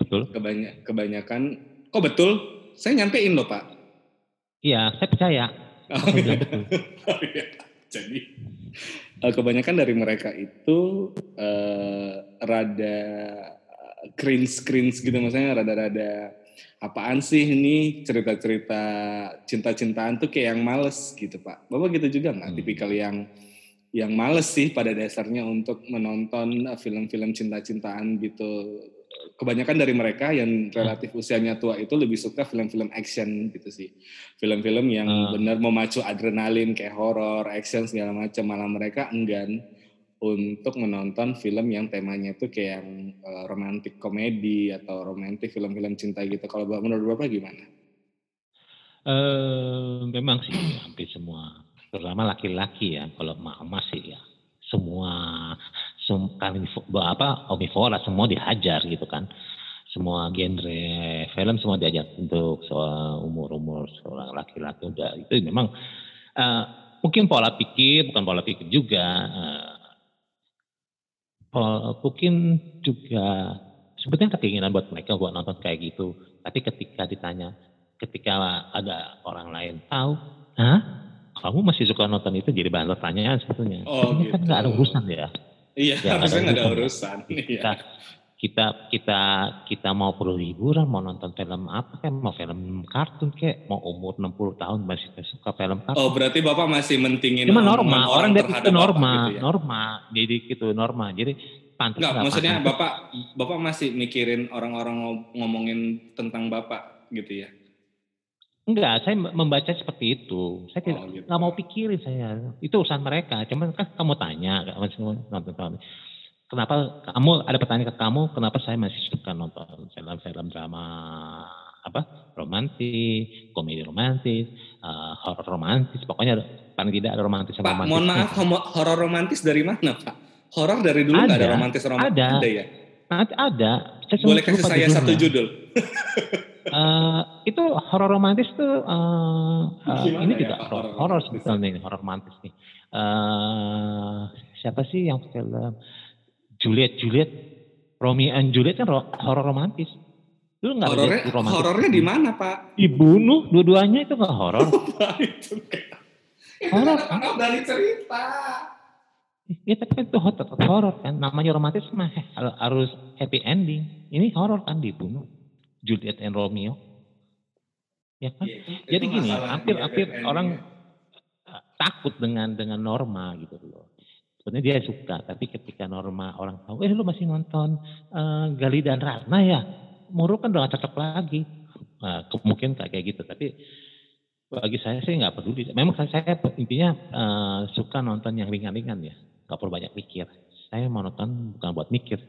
Betul? kebanyak, kebanyakan, kok betul? Saya nyampein loh Pak. Iya, saya percaya. Oh, betul. Oh, iya. Jadi eh, kebanyakan dari mereka itu eh, rada cringe cringe gitu maksudnya rada-rada apaan sih ini cerita-cerita cinta-cintaan tuh kayak yang males gitu pak. Bapak gitu juga nggak? Hmm. Tipikal yang yang males sih pada dasarnya untuk menonton eh, film-film cinta-cintaan gitu. Kebanyakan dari mereka yang relatif usianya tua itu lebih suka film-film action gitu sih film-film yang Ah. benar memacu adrenalin kayak horor, action segala macam. Malah mereka enggan untuk menonton film yang temanya itu kayak yang eh, romantic komedi atau romantis film-film cinta gitu. Kalau menurut Bapak gimana? Eh, memang sih hampir semua, terutama laki-laki ya. Kalau mama sih ya, semua apa omnivora semua dihajar gitu kan. Semua genre film semua diajar untuk soal umur-umur seorang laki-laki udah itu memang eh, mungkin pola pikir bukan pola pikir juga eh, pol- mungkin juga sebetulnya keinginan buat mereka buat nonton kayak gitu tapi ketika ditanya ketika ada orang lain tahu, hah? Kamu masih suka nonton itu jadi bahan pertanyaan sebetulnya. Oh, Ini kan gitu. nggak ada urusan ya. Iya, Ya, harusnya nggak ada ada urusan. Iya. Kita kita kita kita mau perlu hiburan, mau nonton film apa kayak mau film kartun kayak mau umur 60 tahun masih suka film kartun. Oh, berarti Bapak masih mentingin Cuma omongan norma, orang dari terhadap itu Bapak norma, gitu ya? norma. Jadi gitu norma. Jadi pantas Enggak, nggak maksudnya pantas. Bapak Bapak masih mikirin orang-orang ngom- ngomongin tentang Bapak gitu ya? Enggak, saya membaca seperti itu. Saya tidak Oh, gitu. nggak mau pikirin saya. Itu urusan mereka. Cuman kan kamu tanya, nonton. Kenapa kamu ada pertanyaan ke kamu? Kenapa saya masih suka nonton film-film drama apa romantis, komedi romantis, eh, horor romantis, pokoknya paling tidak ada romantis sama Pak, romantis. mohon maaf, horor romantis dari mana, Pak? Horor dari dulu ada Ada, romantis romantis ada. ya? Ada, ada. Saya Boleh kasih saya satu judul? Eh, itu horor romantis tuh eh, Gimana ini ya, juga horor romantis? sebetulnya ini horor romantis nih. Eh, siapa sih yang film Juliet Juliet Romeo and Juliet kan ro- horor romantis. Lu nggak Horornya, romantis? horornya di mana, Pak? Dibunuh dua-duanya itu nggak horor. Itu Horor, kan dari cerita. Ya tapi kan itu hor- tetap horor kan. Namanya romantis mah harus happy ending. Ini horor kan dibunuh. Juliet and Romeo. Ya kan? Jadi Itu gini, masalah hampir dia, hampir endingnya. orang uh, takut dengan dengan norma gitu loh. Sebenarnya dia suka, tapi ketika norma orang tahu, eh lu masih nonton uh, Gali dan Ratna ya, Muru kan udah gak cocok lagi. Nah, mungkin kayak gitu, tapi bagi saya sih nggak peduli. Memang saya, saya intinya uh, suka nonton yang ringan-ringan ya, nggak perlu banyak mikir. Saya mau nonton bukan buat mikir.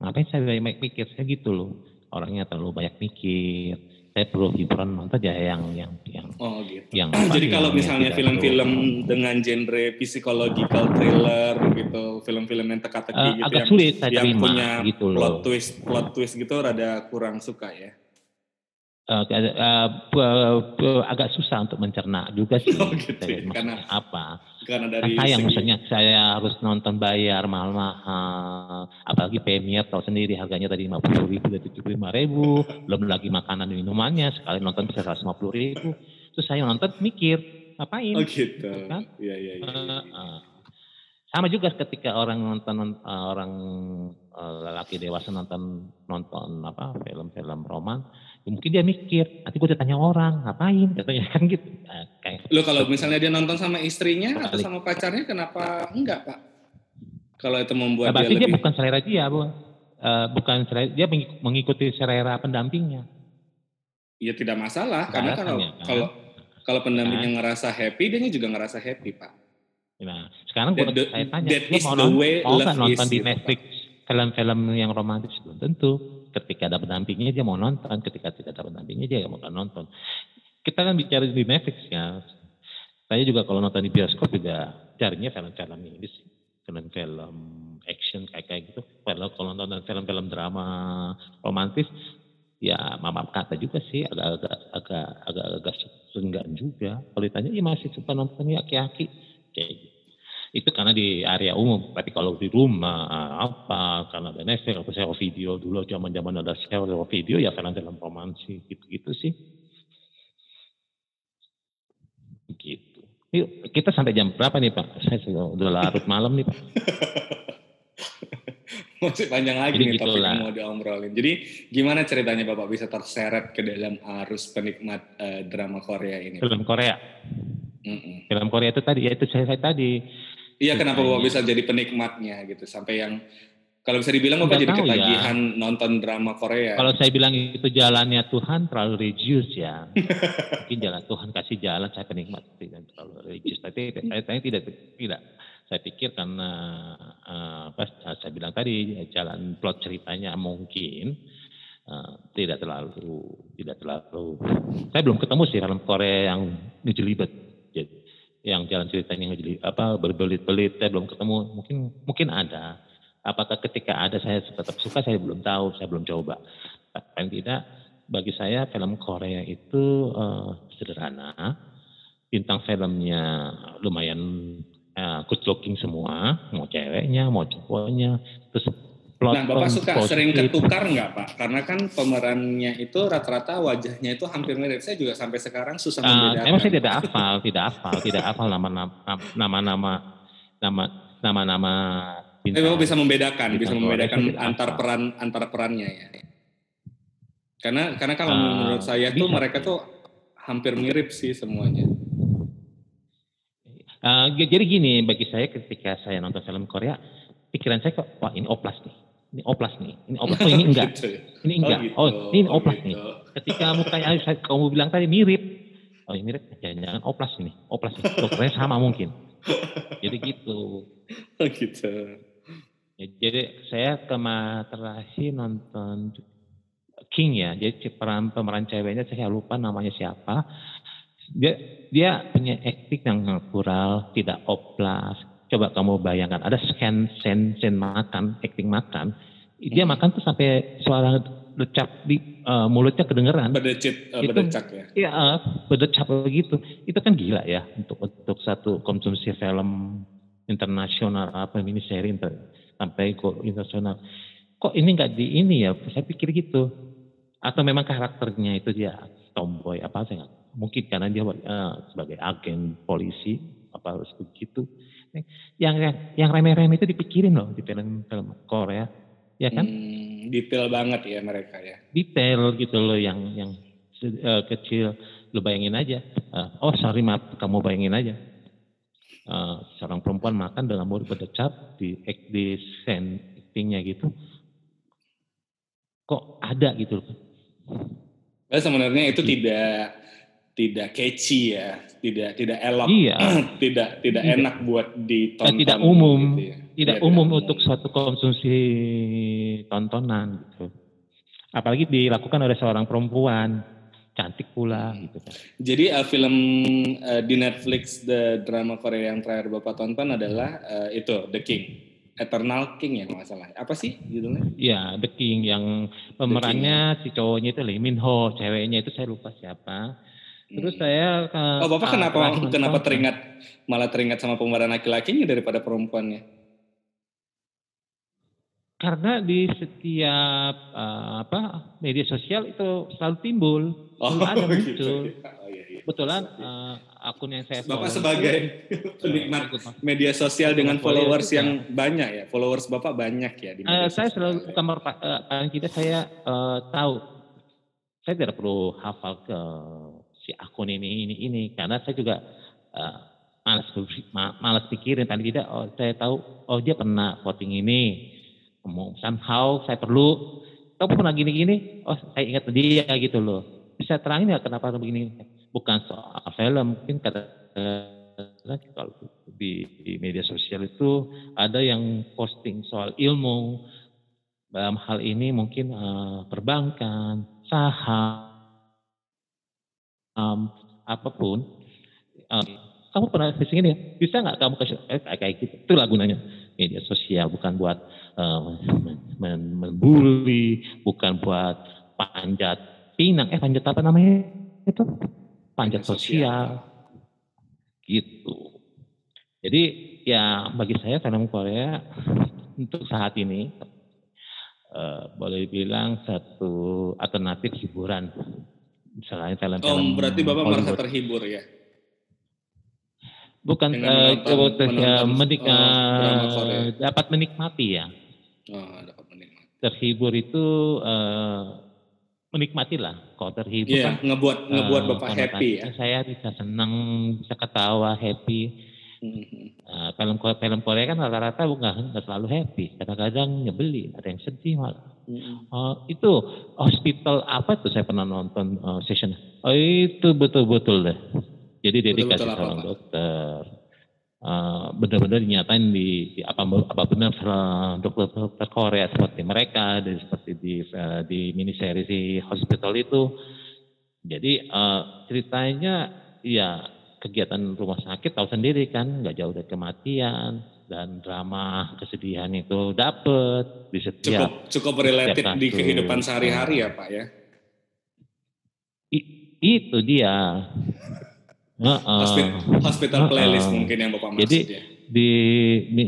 Ngapain saya banyak mikir? Saya gitu loh. Orangnya terlalu banyak mikir. Saya perlu hiburan nonton aja yang yang yang Oh gitu. yang Jadi kalau yang- misalnya film-film dengan genre psychological thriller gitu, film-film yang teka-teki Eh, gitu agak yang, sulit saya yang terima punya gitu plot twist, plot twist gitu rada kurang suka ya. Eh, pe- pe- agak susah untuk mencerna juga sih. Oh, gitu Saya ya, maksudnya karena apa? Karena Kan dari sayang segi- maksudnya saya harus nonton bayar mahal-mahal, apalagi premier tahu sendiri harganya tadi lima puluh ribu dari tujuh lima ribu, belum lagi makanan minumannya sekali nonton bisa seratus lima puluh ribu. Terus saya nonton mikir, ngapain? Oh gitu. Gitu kan? Iya iya iya. Eh, eh. Sama juga ketika orang nonton eh, orang eh, lelaki dewasa nonton nonton apa film-film roman, ya mungkin dia mikir, nanti gue tanya orang, ngapain? Katanya kan gitu. Nah, kayak Lo kalau misalnya dia nonton sama istrinya atau Balik. sama pacarnya, kenapa enggak pak? Kalau itu Nah, membuat dia berarti dia lebih, bukan selera dia, bu. Eh, bukan selera, dia mengik- mengikuti selera pendampingnya. ya tidak masalah. Karena kalau kan ya, kalau kalau pendampingnya ngerasa happy, dia juga ngerasa happy pak. Nah, sekarang gue saya tanya, that dia is mau, the way mau nonton is, di gitu, Netflix film-film yang romantis? Belum tentu. Ketika ada pendampingnya dia mau nonton, ketika tidak ada pendampingnya dia nggak mau nonton. Kita kan bicara di Netflix ya. Saya juga kalau nonton di bioskop juga carinya film-film ini sih. Film-film action kayak kayak gitu. Kalau kalau nonton film-film drama romantis, ya mama kata juga sih agak-agak agak agak agak juga. Kalau ditanya, ya masih suka nontonnya aki-aki kayak gitu. Itu karena di area umum. Tapi kalau di rumah apa karena ada Netflix atau sewa video dulu zaman-zaman ada sewa video ya film-film romansi gitu-gitu sih. Gitu. Yuk, kita sampai jam berapa nih Pak? Saya sudah, udah larut malam nih Pak. Masih panjang lagi Jadi nih topik gitulah. yang mau diomrolin. Jadi gimana ceritanya Bapak bisa terseret ke dalam arus penikmat eh, drama Korea ini? Film Korea. Mm-mm. Film Korea itu tadi, ya itu saya, saya tadi. Iya kenapa Bapak Ceritanya. bisa jadi penikmatnya gitu sampai yang kalau bisa dibilang Bapak jadi ya. ketagihan nonton drama Korea. Kalau saya bilang itu jalannya Tuhan terlalu religius ya. Mungkin jalan Tuhan kasih jalan saya penikmat tidak terlalu religius. Tapi saya, saya tidak tidak. Saya pikir karena eh, apa saya bilang tadi jalan plot ceritanya mungkin eh, tidak terlalu tidak terlalu. Saya belum ketemu sih film Korea yang ngejelibet. Jadi, yang jalan ceritanya ngejeli apa berbelit-belit saya belum ketemu. Mungkin mungkin ada. Apakah ketika ada saya tetap suka saya belum tahu, saya belum coba. Paling tidak bagi saya film Korea itu eh, sederhana, bintang filmnya lumayan eh, good looking semua, mau ceweknya, mau cowoknya, terus plot Nah Bapak suka positif. sering ketukar nggak Pak? Karena kan pemerannya itu rata-rata wajahnya itu hampir mirip. Saya juga sampai sekarang susah Ah, membedakan. emang saya tidak hafal, tidak hafal, tidak hafal nama-nama nama-nama nama nama-nama Tapi Bapak bisa membedakan, Bintang bisa membedakan antar hafal. peran antar perannya ya. Karena karena kalau Ah, menurut saya tuh bisa mereka tuh hampir mirip sih semuanya. Eh, g- jadi gini, bagi saya ketika saya nonton film Korea, pikiran saya kok, wah ini oplas nih, ini oplas nih, ini oplas, oh ini enggak, Gitu ya. ini enggak, gitu, oh ini oh oplas gitu. nih. Ketika mukanya saya- kamu bilang tadi mirip, oh ini mirip, jangan-jangan oplas ini, oplas nih, dokternya sama mungkin. Jadi gitu. Oh gitu. Ya, jadi saya kemarin terakhir nonton King ya, jadi peran pemeran ceweknya saya lupa namanya siapa. Dia dia punya acting yang natural, tidak oplas. Coba kamu bayangkan, ada scan sen sen makan, acting makan. Dia makan tuh sampai suara decap di eh, mulutnya kedengeran. Berdecit, eh, Itu- berdecak ya. Iya, eh, berdecap begitu. Itu kan gila ya untuk untuk satu konsumsi film internasional apa mini seri inter- sampai go internasional. Kok ini nggak di ini ya? Saya pikir gitu. Atau memang karakternya itu dia tomboy apa saya nggak mungkin karena dia eh, sebagai agen polisi apa harus begitu. Yang yang remeh-remeh itu dipikirin loh di film-film Korea, ya kan? Hmm, detail banget ya mereka ya. detail gitu loh yang yang eh, kecil. Lo bayangin aja Eh, oh sorry maaf kamu bayangin aja. Eh, seorang perempuan makan dengan mulut berdecap di di scene actingnya gitu. Kok ada gitu loh? Nah, sebenarnya itu tidak tidak catchy ya, tidak tidak elok, iya tidak tidak Tidak. enak buat ditonton. tidak umum. gitu ya. tidak Iya, umum untuk suatu konsumsi tontonan gitu apalagi dilakukan oleh seorang perempuan cantik pula gitu kan Jadi eh, film eh, di Netflix the drama Korea yang terakhir bapak tonton adalah eh, itu The King, Eternal King ya kalau nggak salah. Apa sih judulnya? Ya, The King yang pemerannya si cowoknya itu Lee Min Ho, ceweknya itu saya lupa siapa. Terus saya ke Oh bapak kenapa nonton- kenapa teringat malah teringat sama pemeran laki-lakinya daripada perempuannya? Karena di setiap ah, apa media sosial itu selalu timbul, Oh selalu ada gitu. muncul. Oh iya iya. kebetulan uh, akun yang saya Bapak sebagai penikmat media sosial dengan followers yang banyak ya, followers Bapak banyak ya di uh, Saya selalu kamar uh, paling tidak saya uh, tahu saya tidak perlu hafal ke si akun ini ini ini. Karena saya juga uh, malas malas pikirin tadi. Tidak oh saya tahu oh dia pernah voting ini. Somehow saya perlu kamu pernah gini-gini? Oh saya ingat dia gitu loh. Bisa terangin ya kenapa begini? Bukan soal film mungkin kata kalau di, di media sosial itu ada yang posting soal ilmu. Dalam hal ini mungkin uh, perbankan saham um, apa pun uh, kamu pernah posting ini ya? Bisa nggak kamu kasih eh, kayak gitu? Itu gunanya. Media sosial bukan buat uh, membuli bukan buat panjat pinang. Eh panjat apa namanya itu? Panjat sosial. gitu. Jadi ya bagi saya film Korea untuk saat ini uh, boleh dibilang satu alternatif hiburan selain film-film oh berarti bapak merasa terhibur ya? Bukan uh, menonton, menonton, menik, uh, dapat menikmati ya? Oh, dapat menikmati. Terhibur itu uh, menikmati lah kalau terhibur. Yeah, kan ngebuat ngebuat uh, bapak happy ya? saya bisa senang bisa ketawa happy. Mm-hmm. uh, film film Korea kan rata-rata bukan nggak selalu happy. Kadang-kadang nyebeli ada yang sedih malah mm-hmm. uh, itu hospital apa tuh saya pernah nonton uh, session? Oh itu betul-betul deh. Jadi dedikasi betul, seorang dokter. Uh, benar-benar dinyatain di, di apa apa benar dokter dokter Korea seperti mereka dan seperti di uh, di mini series di hospital itu. Jadi uh, ceritanya ya kegiatan rumah sakit tahu sendiri kan nggak jauh dari kematian dan drama kesedihan itu dapet di setiap cukup cukup related di kehidupan sehari-hari ya pak ya I, itu dia Uh, hospital, hospital uh, playlist mungkin yang Bapak maksud jadi, ya. Di, di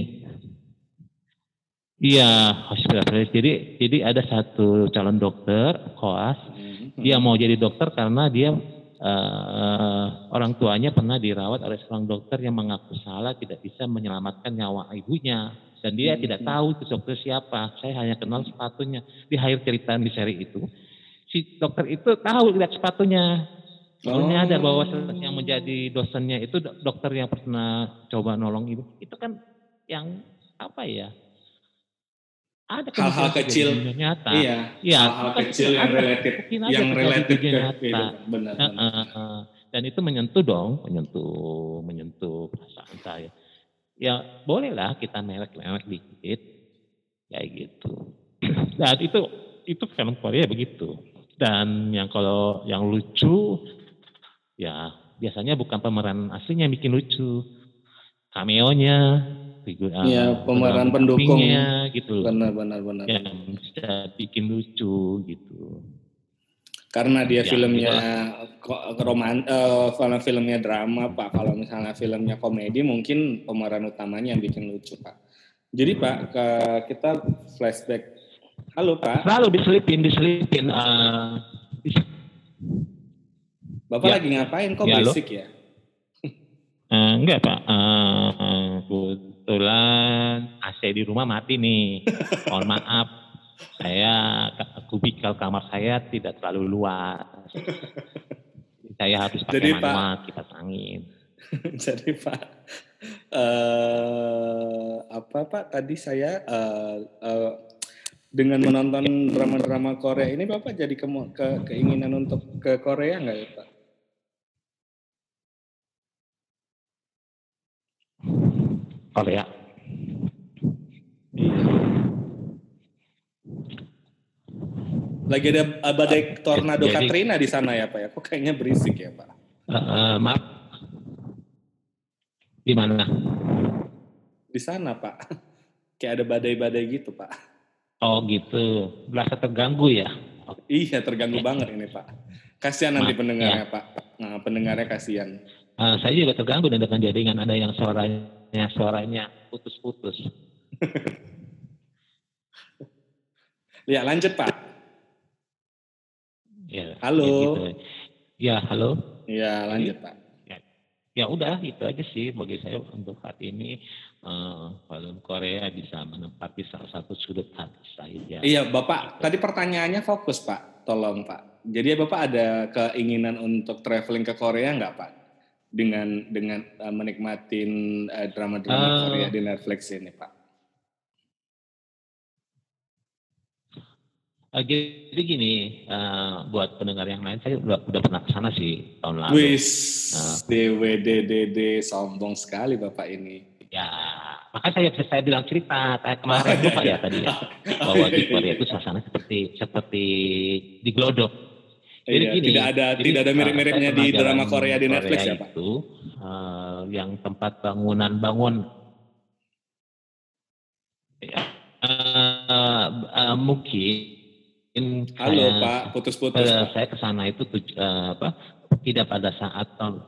Iya, hospital playlist. Jadi jadi ada satu calon dokter koas, hmm. dia mau jadi dokter karena dia uh, orang tuanya pernah dirawat oleh seorang dokter yang mengaku salah tidak bisa menyelamatkan nyawa ibunya dan dia hmm. tidak tahu itu dokter siapa. Saya hanya kenal sepatunya. Di akhir cerita di seri itu, si dokter itu tahu lihat sepatunya Oh. ada bahwa yang menjadi dosennya itu dokter yang pernah coba nolong ibu. Itu kan yang apa ya? Ada hal-hal kecil nyata. Iya. Ya, hal-hal kecil yang related yang related ke nyata. Benar, uh, uh, uh. Dan itu menyentuh dong, menyentuh menyentuh perasaan saya. Ya bolehlah kita merek-merek dikit kayak gitu. Dan itu itu film Korea begitu. Dan yang kalau yang lucu ya biasanya bukan pemeran aslinya yang bikin lucu cameo-nya figur ya, pemeran pendukung. gitu benar benar benar. Yang bisa bikin lucu gitu. Karena dia ya, filmnya roman uh, filmnya drama pak. Kalau misalnya filmnya komedi mungkin pemeran utamanya yang bikin lucu pak. Jadi pak ke, kita flashback. Halo pak. Selalu diselipin diselipin uh, Bapak ya. lagi ngapain? Kok ya, berisik ya? Uh, enggak Pak, uh, kebetulan AC di rumah mati nih. Mohon maaf, saya kubikal kamar saya tidak terlalu luas. saya harus pakai Jadi, manual Pak, kipas angin. Jadi Pak, uh, apa Pak tadi saya uh, uh, dengan menonton drama-drama Korea ini Bapak jadi ke, ke keinginan untuk ke Korea nggak ya Pak? Korea. Lagi ada badai tornado Jadi, Katrina di sana ya Pak ya? Kok kayaknya berisik ya Pak? Uh, uh, maaf. Di mana? Di sana Pak. Kayak ada badai-badai gitu Pak. Oh gitu. Berasa terganggu ya? Iya terganggu ya. banget ini Pak. Kasihan nanti pendengarnya ya. Pak. Nah, pendengarnya kasihan. Uh, saya juga terganggu dengan jaringan ada yang suaranya suaranya putus-putus. ya lanjut Pak. Ya, halo. Ya, gitu. ya halo. Ya lanjut Pak. Ya, ya udah itu aja sih bagi saya untuk saat ini uh, film Korea bisa menempati salah satu sudut hati saya. Iya Bapak, tadi pertanyaannya fokus Pak, tolong Pak. Jadi Bapak ada keinginan untuk traveling ke Korea nggak Pak? Dengan dengan uh, menikmatin uh, drama-drama uh, Korea di Netflix ini Pak? Uh, jadi gini, uh, buat pendengar yang lain, saya udah, udah pernah ke sana sih tahun lalu. Wis, uh, DWDDD sombong sekali bapak ini. Ya, makanya saya saya bilang cerita kayak kemarin lupa ya tadi ya bahwa di Korea itu suasana seperti seperti di Glodok. Jadi iya, gini, tidak ada jadi, tidak ada mirip-miripnya di drama Korea di Netflix Korea ya pak. Itu uh, yang tempat bangunan bangun. Ya, uh, uh, mungkin Halo saya, Pak, putus-putus. Uh, saya ke sana itu uh, apa? Tidak pada saat tahun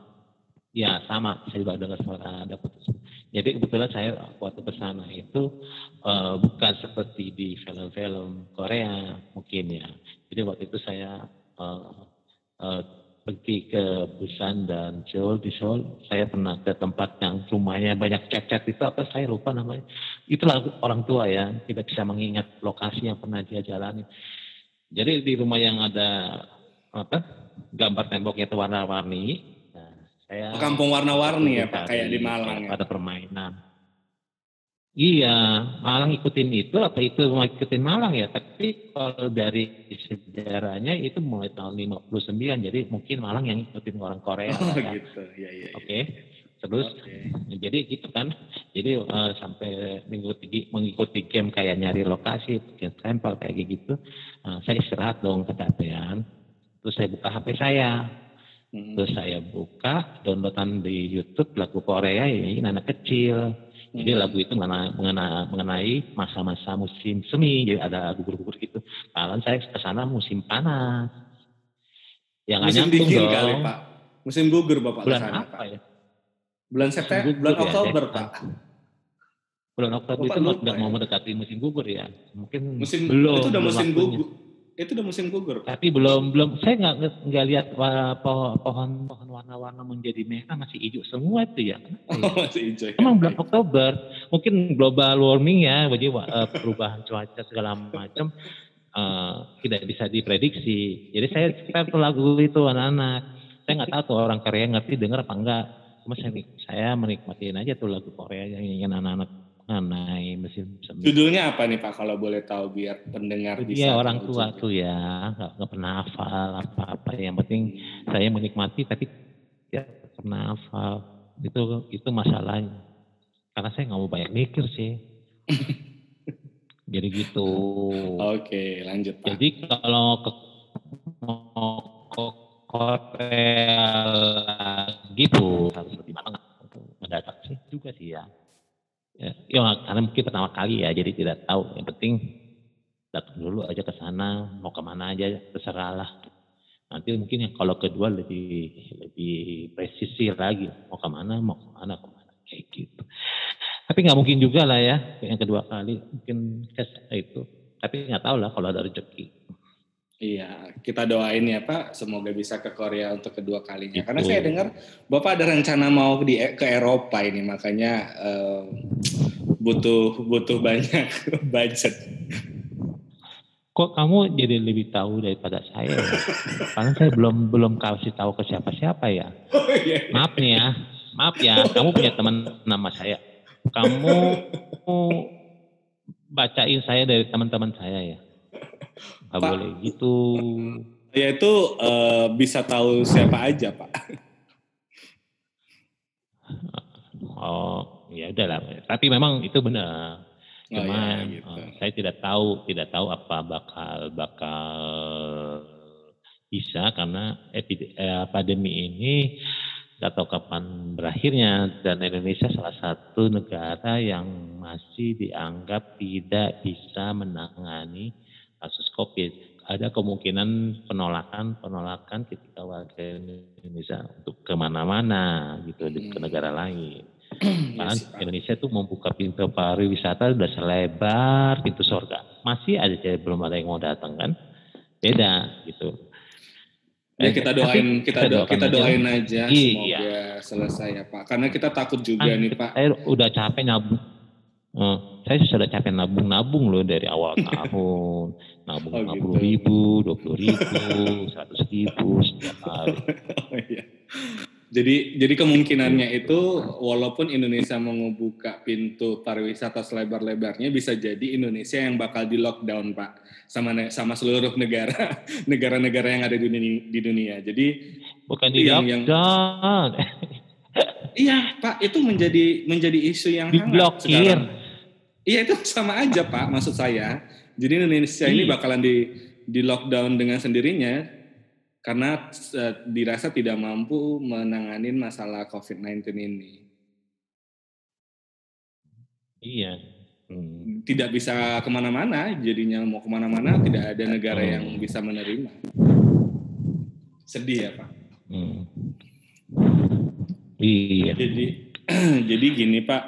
ya sama saya juga dengar suara ada putus. Jadi kebetulan saya waktu ke sana itu uh, bukan seperti di film-film Korea mungkin ya. Jadi waktu itu saya uh, uh, pergi ke Busan dan Seoul di Seoul saya pernah ke tempat yang rumahnya banyak cat-cat itu apa saya lupa namanya itulah orang tua ya tidak bisa mengingat lokasi yang pernah dia jalani jadi di rumah yang ada apa gambar temboknya itu warna-warni. Nah, saya kampung warna-warni ya Pak kayak di Malang ya. Ada permainan. Iya, Malang ikutin itu atau itu mau ikutin Malang ya. Tapi kalau dari sejarahnya itu mulai tahun 59, jadi mungkin Malang yang ikutin orang Korea. Oh ya. gitu, ya, ya, Oke. Okay. Terus okay. jadi gitu kan. Jadi uh, sampai mengikuti mengikuti game kayak nyari lokasi, bikin sampel kayak gitu. Uh, saya istirahat dong kecapean. Terus saya buka HP saya. Hmm. Terus saya buka downloadan di YouTube lagu Korea ini anak kecil. Jadi lagu itu mengenai, mengenai masa-masa musim semi, jadi ada gugur-gugur gitu. Kalau saya ke sana musim panas. Yang musim dingin dong. kali Pak. Musim gugur Bapak Bulan ke sana, apa Pak. ya? Bulan September, bulan ya, Oktober, ya, Pak. Bulan Oktober Bapak itu nggak mau mendekati musim gugur ya. Mungkin musim belum. Itu udah musim gugur. Itu udah musim gugur. Tapi belum belum saya nggak nggak lihat pohon pohon warna-warna menjadi merah masih hijau semua itu ya. Oh, masih hijau. Ya. Emang bulan Oktober. Mungkin global warming ya, jadi uh, perubahan cuaca segala macam uh, tidak bisa diprediksi. Jadi saya kita lagu itu anak-anak. Saya nggak tahu tuh orang Korea ngerti dengar apa enggak cuma saya, saya menikmatin aja tuh lagu Korea yang anak-anak mengenai mesin semi. Judulnya apa nih Pak kalau boleh tahu biar pendengar bisa Iya orang tua tuh ya nggak, nggak pernah hafal apa-apa. Yang penting saya menikmati tapi ya pernah hafal. Itu itu masalahnya. Karena saya nggak mau banyak mikir sih. Jadi gitu. Oke lanjut Pak. jadi kalau ke, ke Korea gitu harus lebih matang mendadak sih juga sih ya. Ya. Ya, karena mungkin pertama kali ya, jadi tidak tahu. Yang penting datang dulu aja ke sana, mau ke mana aja terserahlah. Nanti mungkin yang kalau kedua lebih lebih presisi lagi, mau ke mana, mau ke mana, ke mana kayak gitu. Tapi nggak mungkin juga lah ya, yang kedua kali mungkin itu. Tapi nggak tahu lah kalau ada rezeki. Iya, kita doain ya Pak, semoga bisa ke Korea untuk kedua kalinya. Itu. Karena saya dengar Bapak ada rencana mau di ke Eropa ini, makanya uh, butuh butuh banyak budget. Kok kamu jadi lebih tahu daripada saya? Ya? Karena saya belum belum kasih tahu ke siapa-siapa ya. Oh, iya. Maaf nih ya, maaf ya, kamu punya teman nama saya. Kamu bacain saya dari teman-teman saya ya Pak, boleh gitu. Ya itu uh, bisa tahu siapa aja Pak. Oh ya udah lah. Tapi memang itu benar. Cuma oh, ya, gitu. uh, saya tidak tahu tidak tahu apa bakal bakal bisa karena epidemi, eh, pandemi ini nggak tahu kapan berakhirnya dan Indonesia salah satu negara yang masih dianggap tidak bisa menangani kasus COVID, ada kemungkinan penolakan penolakan ketika warga Indonesia untuk ke mana-mana gitu hmm. ke negara lain. Karena yes, Indonesia itu membuka pintu pariwisata sudah selebar pintu surga. Masih ada jadi belum ada yang mau datang kan? Beda gitu. Ya kita doain, kita, do, kita doain aja, aja iya. semoga selesai ya Pak. Karena kita takut juga nih Pak. Saya udah capek nabung. Uh, saya sudah capek nabung-nabung loh dari awal tahun. Nabung lima puluh gitu. ribu, dua puluh ribu, seratus ribu setiap hari. oh, iya. Jadi jadi kemungkinannya itu walaupun Indonesia mau membuka pintu pariwisata selebar-lebarnya bisa jadi Indonesia yang bakal di lockdown Pak sama sama seluruh negara negara-negara yang ada di dunia, di dunia. Jadi bukan di yang, lockdown. Yang, iya Pak itu menjadi menjadi isu yang hangat sekarang. Iya itu sama aja Pak maksud saya. Jadi Indonesia ini iya. bakalan di di lockdown dengan sendirinya karena uh, dirasa tidak mampu menangani masalah COVID-19 ini. Iya. Hmm. Tidak bisa ke mana-mana, jadinya mau ke mana-mana tidak ada negara hmm. yang bisa menerima. Sedih ya Pak. Hmm. Iya. Jadi, jadi gini Pak,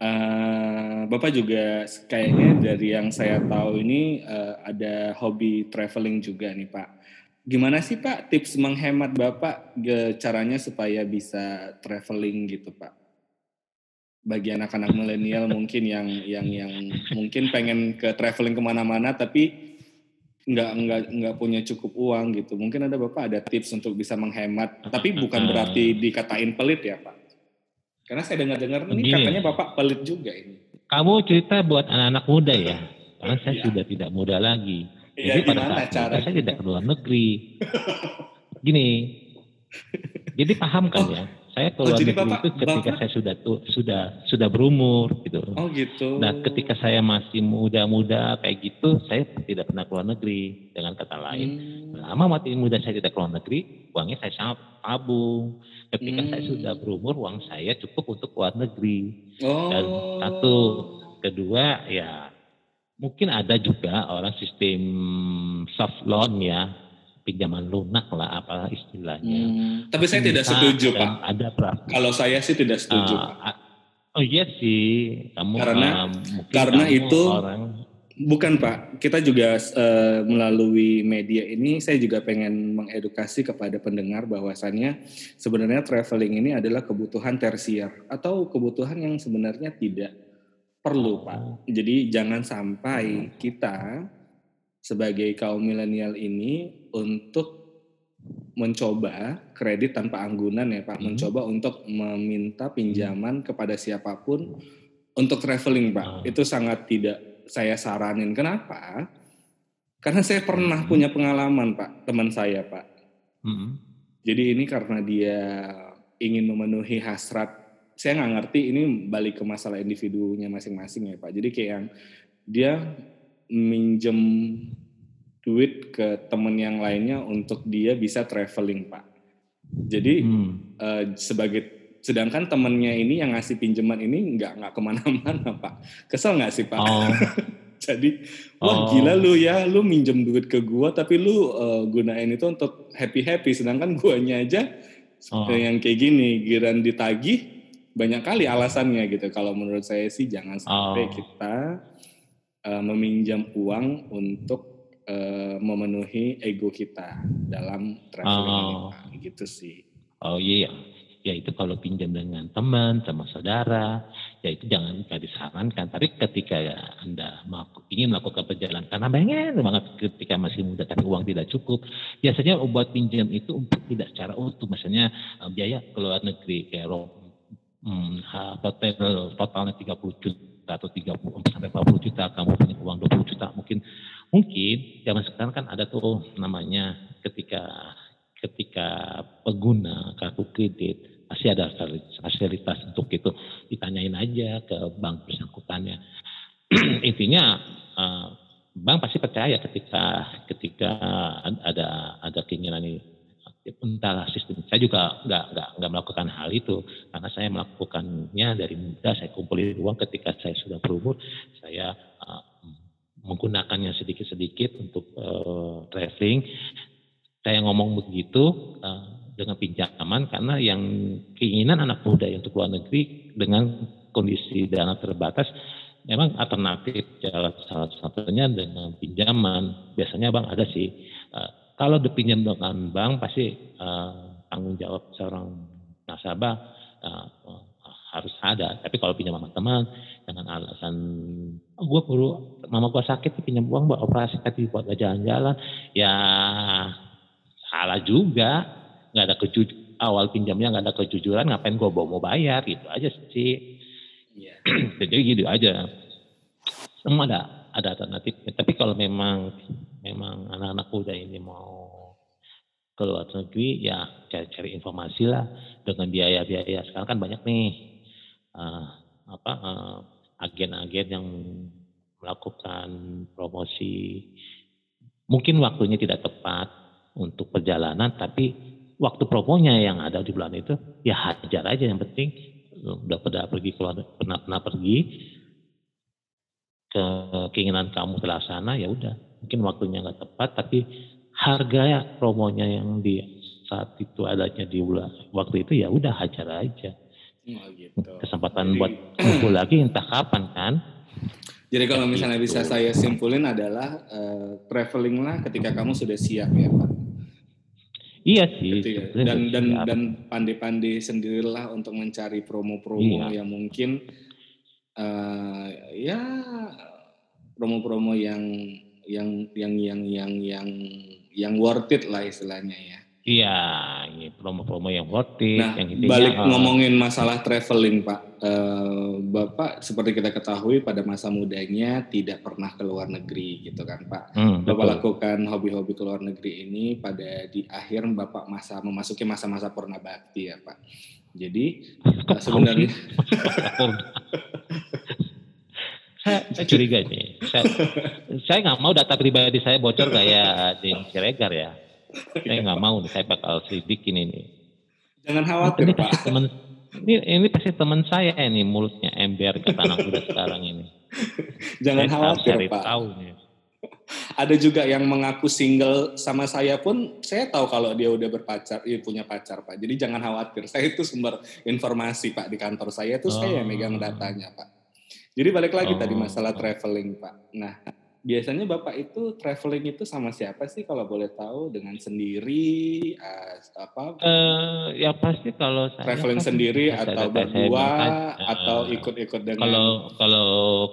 uh, Bapak juga kayaknya dari yang saya tahu ini uh, ada hobi traveling juga nih Pak. Gimana sih Pak tips menghemat Bapak caranya supaya bisa traveling gitu Pak? Bagi anak-anak milenial mungkin yang yang yang mungkin pengen ke traveling ke mana-mana tapi nggak nggak nggak punya cukup uang gitu. Mungkin ada Bapak ada tips untuk bisa menghemat, tapi bukan berarti dikatain pelit ya Pak. Karena saya dengar-dengar ini katanya Bapak pelit juga ini. Kamu cerita buat anak-anak muda ya? Karena saya ya. sudah tidak muda lagi. Ya, jadi pada saat cara? saya tidak ke luar negeri. Gini, jadi paham kan oh. ya? Saya ke oh, luar oh, negeri Bapak, itu ketika Bapak? saya sudah tuh sudah sudah berumur gitu. Oh gitu. Nah, ketika saya masih muda-muda kayak gitu, saya tidak pernah ke luar negeri. Dengan kata lain, hmm. lama mati muda saya tidak ke luar negeri, uangnya saya sangat tabung. Ketika hmm. saya sudah berumur, uang saya cukup untuk luar negeri. Oh. Dan satu, kedua ya Mungkin ada juga orang sistem soft loan ya, pinjaman lunak lah apa istilahnya. Hmm, tapi saya tidak setuju Pak. Ada praktik. Kalau saya sih tidak setuju uh, Pak. Oh iya sih, kamu karena uh, karena kamu itu orang bukan Pak. Kita juga uh, melalui media ini saya juga pengen mengedukasi kepada pendengar bahwasannya sebenarnya traveling ini adalah kebutuhan tersier atau kebutuhan yang sebenarnya tidak perlu Pak. Jadi jangan sampai kita sebagai kaum milenial ini untuk mencoba kredit tanpa anggunan ya Pak, hmm. mencoba untuk meminta pinjaman kepada siapa pun untuk traveling Pak. Hmm. Itu sangat tidak saya saranin. Kenapa? Karena saya pernah hmm. punya pengalaman Pak, teman saya Pak. Hmm. Jadi ini karena dia ingin memenuhi hasrat saya nggak ngerti ini balik ke masalah individunya masing-masing ya Pak. Jadi kayak yang dia minjem duit ke temen yang lainnya untuk dia bisa traveling Pak. Jadi hmm. uh, sebagai sedangkan temennya ini yang ngasih pinjaman ini nggak nggak ke mana-mana Pak. Kesel nggak sih Pak? Oh. Jadi wah oh. gila lu ya, lu minjem duit ke gua tapi lu uh, gunain itu untuk happy happy, sedangkan guanya aja oh. yang kayak gini, giran ditagih banyak kali alasannya gitu. Kalau menurut saya sih jangan sampai oh. kita uh, meminjam uang untuk uh, memenuhi ego kita dalam traveling oh. gitu sih. Oh iya, ya itu kalau pinjam dengan teman sama saudara, ya itu jangan disarankan. Tapi ketika anda ingin melakukan perjalanan karena pengen banget ketika masih muda tapi uang tidak cukup, biasanya buat pinjam itu untuk tidak secara utuh, misalnya eh, biaya ke luar negeri kayak hmm, total totalnya 30 juta atau 30 sampai 40 juta, kamu punya uang 20 juta mungkin mungkin zaman sekarang kan ada tuh namanya ketika ketika pengguna kartu kredit pasti ada fasilitas untuk itu ditanyain aja ke bank bersangkutannya intinya eh, bank pasti percaya ketika ketika ada ada keinginan ini entah sistem. Saya juga nggak nggak nggak melakukan hal itu karena saya melakukannya dari muda. Saya kumpulin uang ketika saya sudah berumur. Saya uh, menggunakannya sedikit-sedikit untuk uh, traveling. Saya ngomong begitu uh, dengan pinjaman karena yang keinginan anak muda untuk luar negeri dengan kondisi dana terbatas memang alternatif jalan salah satunya dengan pinjaman. Biasanya bang ada sih. Uh, kalau dipinjam dengan bank pasti uh, tanggung jawab seorang nasabah uh, harus ada. Tapi kalau pinjam sama teman dengan alasan oh, gue perlu mama gue sakit pinjam uang buat operasi tapi buat jalan-jalan. Ya salah juga nggak ada kejujur awal pinjamnya nggak ada kejujuran ngapain gue bawa mau bayar gitu aja sih. Yeah. Jadi gitu aja. Semua ada ada alternatif. Tapi kalau memang memang anak-anak muda ini mau ke luar negeri ya cari-cari informasi lah dengan biaya-biaya sekarang kan banyak nih uh, apa uh, agen-agen yang melakukan promosi mungkin waktunya tidak tepat untuk perjalanan tapi waktu promonya yang ada di bulan itu ya hajar aja yang penting udah pernah pergi keluar pernah pernah pergi ke keinginan kamu terlaksana ya udah mungkin waktunya nggak tepat tapi harga ya promonya yang di saat itu adanya di bulan waktu itu ya udah hajar aja oh, gitu. kesempatan jadi, buat kumpul lagi entah kapan kan jadi kalau misalnya gitu. bisa saya simpulin adalah uh, traveling lah ketika kamu sudah siap ya pak Iya sih. Dan dan dan pandai-pandai sendirilah untuk mencari promo-promo iya. yang mungkin uh, ya promo-promo yang yang yang yang yang yang yang worth it lah istilahnya ya. Iya, promo-promo yang worth it. Nah, yang intinya, balik ngomongin masalah traveling, Pak. Uh, Bapak seperti kita ketahui pada masa mudanya tidak pernah ke luar negeri, gitu kan, Pak. Hmm, Bapak betul. lakukan hobi-hobi ke luar negeri ini pada di akhir Bapak masa memasuki masa-masa purna bakti ya, Pak. Jadi uh, sebenarnya saya, saya curiga nih. Saya, saya nggak mau data pribadi saya bocor kayak di Siregar ya. Saya nggak mau nih, saya bakal selidikin ini. Jangan khawatir, ini Pak. Temen, ini, ini pasti teman saya ini mulutnya ember ke tanah udah sekarang ini. Jangan saya khawatir, Pak. Tahu nih. Ada juga yang mengaku single sama saya pun, saya tahu kalau dia udah berpacar, dia punya pacar, Pak. Jadi jangan khawatir. Saya itu sumber informasi, Pak, di kantor saya itu oh. saya yang megang datanya, Pak. Jadi balik lagi oh. tadi masalah traveling, Pak. Nah, biasanya Bapak itu traveling itu sama siapa sih kalau boleh tahu? Dengan sendiri uh, apa? Uh, ya pasti kalau saya traveling kan sendiri atau berdua uh, atau ikut-ikut dengan Kalau kalau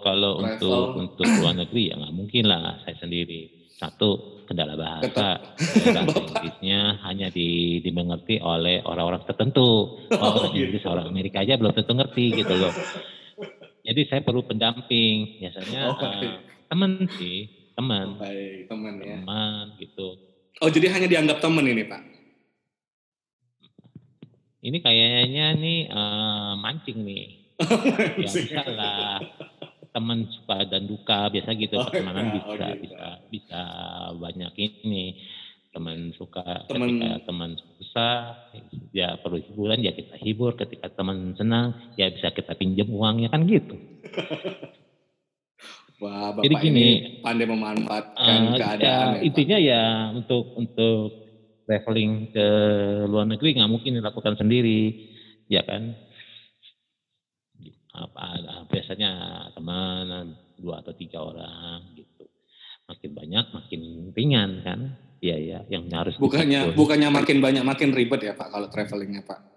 kalau untuk untuk luar negeri ya nggak mungkin lah saya sendiri. Satu kendala bahasa, bahasa Inggrisnya hanya di, dimengerti oleh orang-orang tertentu. Oh, orang gitu. Inggris, orang Amerika aja belum tentu ngerti gitu loh. Jadi saya perlu pendamping biasanya oh, uh, teman sih, teman. Oh, baik, teman ya. Teman gitu. Oh, jadi hanya dianggap teman ini, Pak? Ini kayaknya nih uh, mancing nih. ya bisa lah. Teman suka dan duka biasa gitu oh, pertemanan ya, bisa oh, gitu. bisa bisa banyak ini teman suka teman ketika teman susah ya perlu hiburan ya kita hibur ketika teman senang ya bisa kita pinjam uangnya kan gitu wah bapak Jadi gini, ini pandai memanfaatkan uh, keadaan ya, ya intinya ya untuk untuk traveling ke luar negeri nggak mungkin dilakukan sendiri ya kan? Apa biasanya teman dua atau tiga orang gitu. Makin banyak makin ringan kan? Iya ya, yang harus bukannya bukannya makin banyak makin ribet ya Pak kalau travelingnya Pak.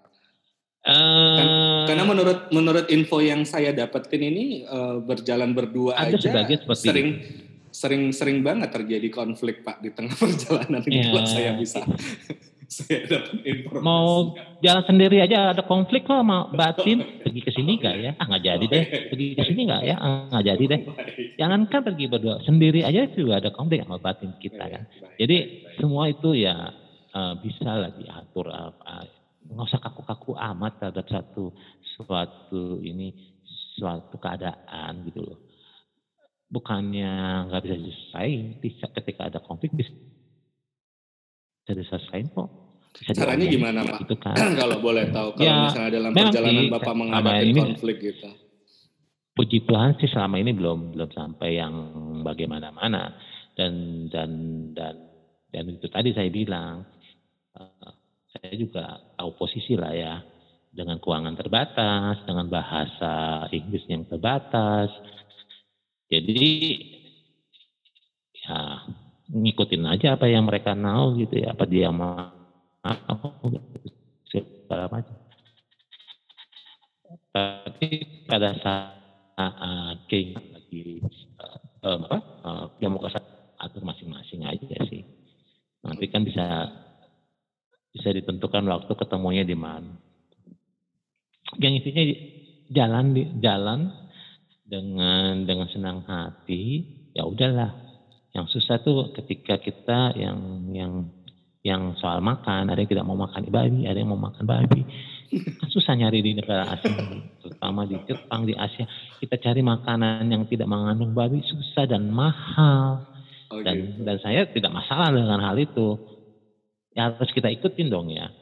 Uh, kan, karena menurut menurut info yang saya dapetin ini uh, berjalan berdua ada aja sering itu. sering sering banget terjadi konflik Pak di tengah perjalanan ya. itu saya bisa saya dapat informasi. Mau jalan sendiri aja ada konflik kok mau batin pergi ke sini enggak ya? Ah nggak jadi deh. Pergi ke sini enggak ya? Ah nggak jadi deh. Jangankan pergi berdua sendiri aja juga ada konflik sama batin kita kan. Jadi semua itu ya uh, bisa lah diatur apa. Nggak usah kaku-kaku amat terhadap satu suatu ini suatu keadaan gitu loh. Bukannya nggak bisa diselesaikan ketika ada konflik bisa bisa diselesaikan kok. Bisa Caranya gimana Pak? Gitu kan. kalau boleh tahu kalau ya, misalnya dalam perjalanan sih, Bapak menghadapi ini, konflik gitu. Puji Tuhan sih selama ini belum belum sampai yang bagaimana-mana dan dan dan dan itu tadi saya bilang uh, saya juga tahu posisi lah ya dengan keuangan terbatas, dengan bahasa Inggris yang terbatas. Jadi ya ngikutin aja apa yang mereka mau gitu ya, apa dia mau segala macam. Tapi pada saat keinginan lagi uh, apa uh, yang mau atur masing-masing aja sih. Nanti kan bisa bisa ditentukan waktu ketemunya di mana. Yang intinya jalan di jalan dengan dengan senang hati, ya udahlah yang susah tuh ketika kita yang yang yang soal makan, ada yang tidak mau makan babi, ada yang mau makan babi. Kan susah nyari di negara asing, terutama di Jepang, di Asia. Kita cari makanan yang tidak mengandung babi susah dan mahal. Oh, dan gitu. dan saya tidak masalah dengan hal itu. Ya harus kita ikutin dong ya.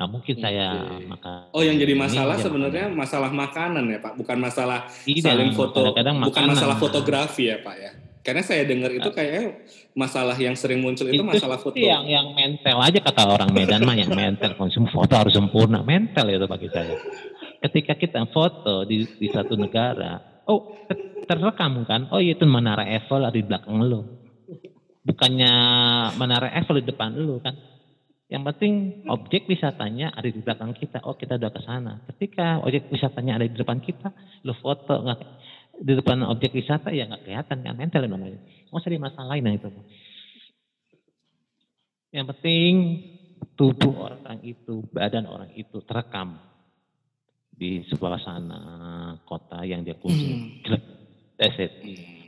Nah mungkin okay. saya makan. Oh yang jadi masalah sebenarnya masalah makanan ya Pak, bukan masalah tidak, saling foto, kadang -kadang bukan masalah fotografi ya Pak ya. Karena saya dengar itu nah. kayak masalah yang sering muncul itu, itu masalah foto. yang yang mental aja kata orang Medan mah yang mental konsum foto harus sempurna mental itu bagi saya. Ketika kita foto di, di satu negara, oh terrekam kan, oh itu menara Eiffel ada di belakang lo, bukannya menara Eiffel di depan lo kan. Yang penting objek wisatanya ada di belakang kita. Oh kita udah ke sana. Ketika objek wisatanya ada di depan kita, lo foto nggak di depan objek wisata ya nggak kelihatan kan mental namanya. Mau usah dimasalahin nah itu. Yang penting tubuh orang itu, badan orang itu terekam di sebuah sana kota yang dia kunjungi. Hmm. That's it.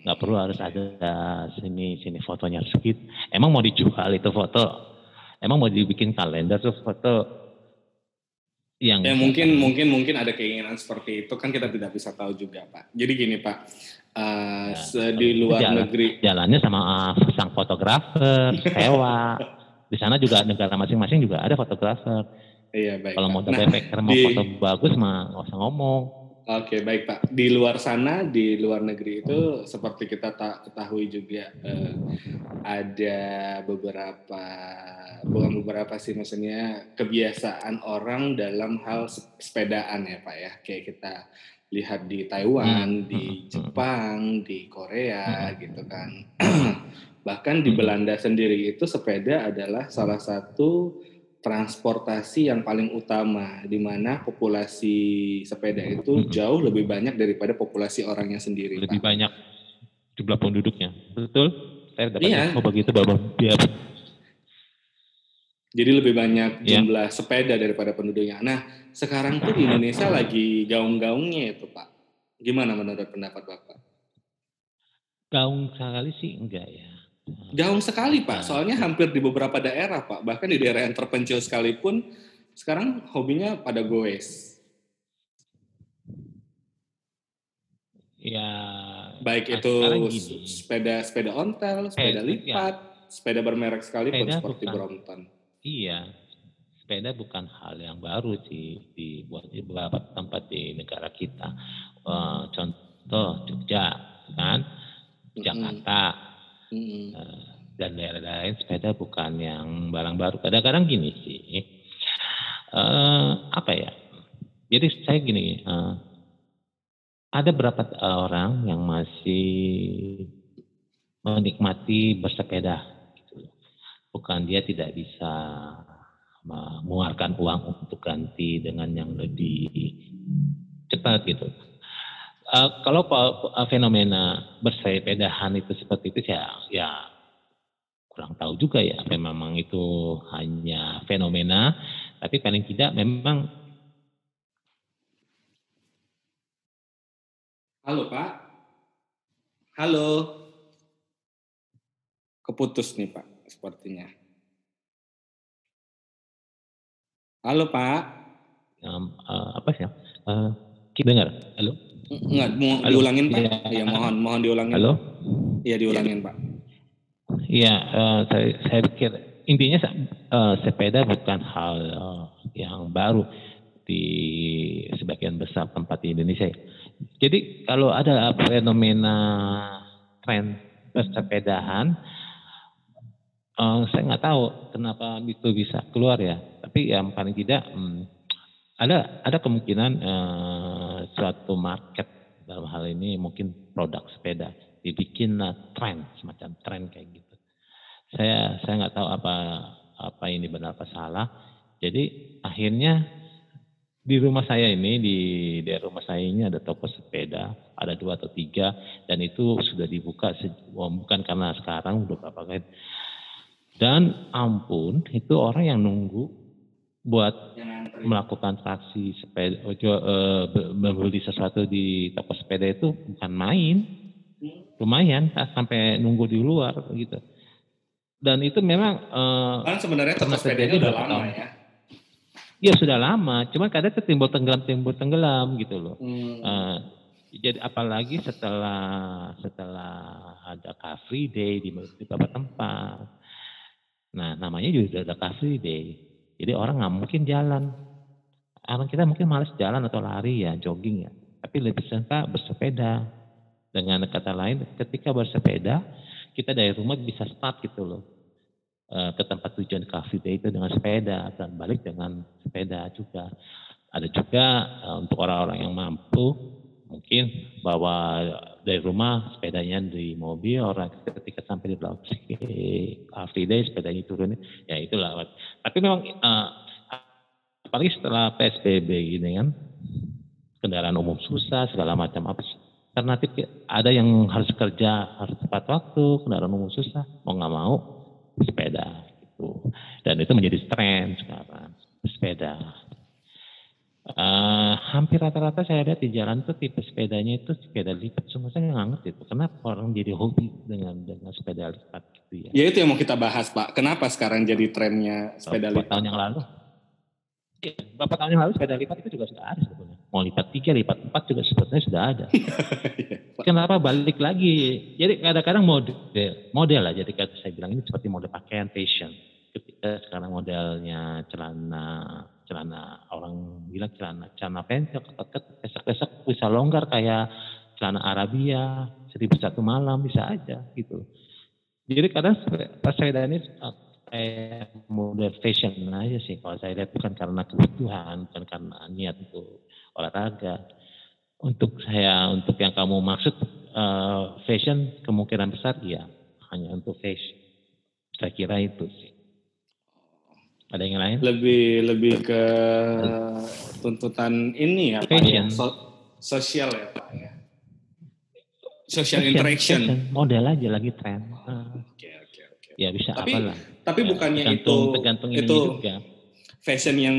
Nggak perlu harus ada sini sini fotonya sedikit. Emang mau dijual itu foto? Emang mau dibikin kalender tuh foto yang ya mungkin mungkin mungkin ada keinginan seperti itu. Kan kita tidak bisa tahu juga pak. Jadi gini pak. Uh, ya, di luar jalan, negeri jalannya sama uh, sang fotografer sewa. Di sana juga negara masing-masing juga ada fotografer. Iya baik kalau mau nah, mau di, foto bagus mah nggak usah ngomong Oke baik Pak. Di luar sana, di luar negeri itu seperti kita ketahui juga eh, ada beberapa bukan beberapa sih maksudnya kebiasaan orang dalam hal sepedaan ya Pak ya. Kayak kita lihat di Taiwan, hmm. di hmm. Jepang, di Korea hmm. gitu kan. Bahkan di Belanda sendiri itu sepeda adalah salah satu transportasi yang paling utama di mana populasi sepeda itu jauh lebih banyak daripada populasi orangnya sendiri. Lebih Pak. banyak jumlah penduduknya. Betul? Saya dapat iya. info begitu Bapak. Ya. Jadi lebih banyak iya. jumlah sepeda daripada penduduknya. Nah, sekarang tuh di Indonesia lagi gaung-gaungnya itu, Pak. Gimana menurut pendapat Bapak? Gaung sekali sih enggak ya Gaung sekali Pak, soalnya hampir di beberapa daerah Pak, bahkan di daerah yang terpencil sekalipun sekarang hobinya pada goes. Ya. Baik itu sepeda sepeda ontel, sepeda ya. lipat, ya. sepeda bermerek sekalipun sepeda seperti bukan, Brompton. Iya, sepeda bukan hal yang baru sih dibuat di beberapa tempat di negara kita. Uh, contoh Jogja, kan, Jakarta. Hmm. Dan daerah lain sepeda bukan yang barang baru. Kadang-kadang gini sih, uh, apa ya? Jadi saya gini, uh, ada berapa orang yang masih menikmati bersepeda, gitu. bukan dia tidak bisa mengeluarkan uang untuk ganti dengan yang lebih cepat gitu. Uh, kalau uh, fenomena bersepedahan itu seperti itu ya, ya kurang tahu juga ya. Memang itu hanya fenomena, tapi paling tidak memang. Halo Pak, halo, keputus nih Pak, sepertinya. Halo Pak. Um, uh, apa sih? Uh, dengar? Halo. Enggak, mau Halo. diulangin Pak? Iya, ya, mohon mohon diulangin. Halo? Iya, diulangin Pak. Iya, uh, saya, saya pikir intinya uh, sepeda bukan hal uh, yang baru di sebagian besar tempat di Indonesia. Jadi kalau ada fenomena tren bersepedahan, uh, saya nggak tahu kenapa itu bisa keluar ya. Tapi yang paling tidak, hmm, ada ada kemungkinan uh, suatu market dalam hal ini mungkin produk sepeda dibikin uh, tren semacam tren kayak gitu. saya saya nggak tahu apa apa ini benar apa salah. Jadi akhirnya di rumah saya ini di daerah rumah saya ini ada toko sepeda ada dua atau tiga dan itu sudah dibuka bukan karena sekarang udah kali dan ampun itu orang yang nunggu buat melakukan transaksi sepeda uh, membeli sesuatu di toko sepeda itu bukan main lumayan sampai nunggu di luar gitu dan itu memang uh, kan sebenarnya toko sepeda udah lama tahun. ya Ya sudah lama, cuman kadang itu timbul tenggelam timbul tenggelam gitu loh. Hmm. Uh, jadi apalagi setelah setelah ada car free day di, di beberapa tempat. Nah namanya juga ada car free day. Jadi orang nggak mungkin jalan. Orang kita mungkin males jalan atau lari ya, jogging ya. Tapi lebih suka bersepeda. Dengan kata lain, ketika bersepeda, kita dari rumah bisa start gitu loh Eh, ke tempat tujuan Car Day itu dengan sepeda dan balik dengan sepeda juga. Ada juga uh, untuk orang-orang yang mampu mungkin bawa dari rumah sepedanya di mobil orang ketika sampai di blok Day sepedanya turun ya itulah. Tapi memang uh, apalagi setelah PSBB ini kan kendaraan umum susah segala macam apa alternatif ada yang harus kerja harus tepat waktu kendaraan umum susah mau nggak mau sepeda gitu. Dan itu menjadi tren sekarang sepeda. Uh, hampir rata-rata saya lihat di jalan tuh tipe sepedanya itu sepeda lipat. Semua saya nggak ngerti itu. Kenapa orang jadi hobi dengan dengan sepeda lipat gitu ya? Ya itu yang mau kita bahas Pak. Kenapa sekarang jadi trennya sepeda lipat? tahun yang lalu Iya, beberapa tahun yang lalu sepeda lipat itu juga sudah ada sebetulnya. Mau lipat tiga, lipat empat juga sebetulnya sudah ada. Iya, Kenapa balik lagi? Jadi kadang-kadang model, model lah. Jadi kata saya bilang ini seperti model pakaian fashion. Ketika sekarang modelnya celana, celana orang bilang celana, celana pendek, ketat, besok-besok bisa longgar kayak celana Arabia, seribu satu malam bisa aja gitu. Jadi kadang sepeda ini kayak model fashion aja sih kalau saya lihat bukan karena kebutuhan bukan karena niat untuk olahraga. Untuk saya untuk yang kamu maksud uh, fashion kemungkinan besar iya. Hanya untuk fashion. Saya kira itu sih ada yang lain lebih lebih ke tuntutan ini ya fashion ya? So, sosial ya pak ya social interaction fashion. model aja lagi tren uh, okay, okay, okay. ya bisa tapi, apalah tapi ya, bukannya tergantung, itu tergantung itu juga. fashion yang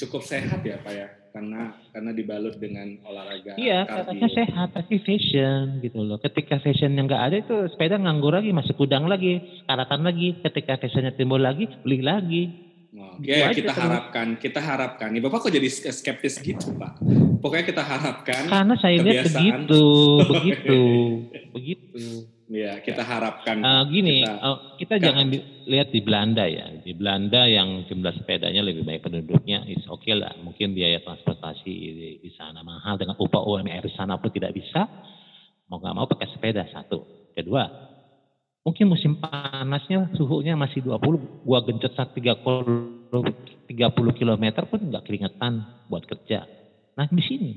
cukup sehat ya Pak ya? Karena karena dibalut dengan olahraga. Iya, katanya sehat tapi fashion gitu loh. Ketika fashion yang nggak ada itu sepeda nganggur lagi, masih kudang lagi, karatan lagi. Ketika fashionnya timbul lagi, beli lagi. Oke, ya, kita harapkan, kita harapkan. Nih Bapak kok jadi skeptis gitu, Pak? Pokoknya kita harapkan. Karena saya lihat begitu, begitu, begitu. Ya, kita harapkan. Uh, gini, kita, uh, kita jangan lihat di Belanda ya. Di Belanda yang jumlah sepedanya lebih banyak penduduknya, is oke okay lah. Mungkin biaya transportasi di, di sana mahal dengan upah UMR di sana pun tidak bisa. Mau nggak mau pakai sepeda satu. Kedua, mungkin musim panasnya suhunya masih 20, gua gencet saat 30 30 km pun nggak keringetan buat kerja. Nah di sini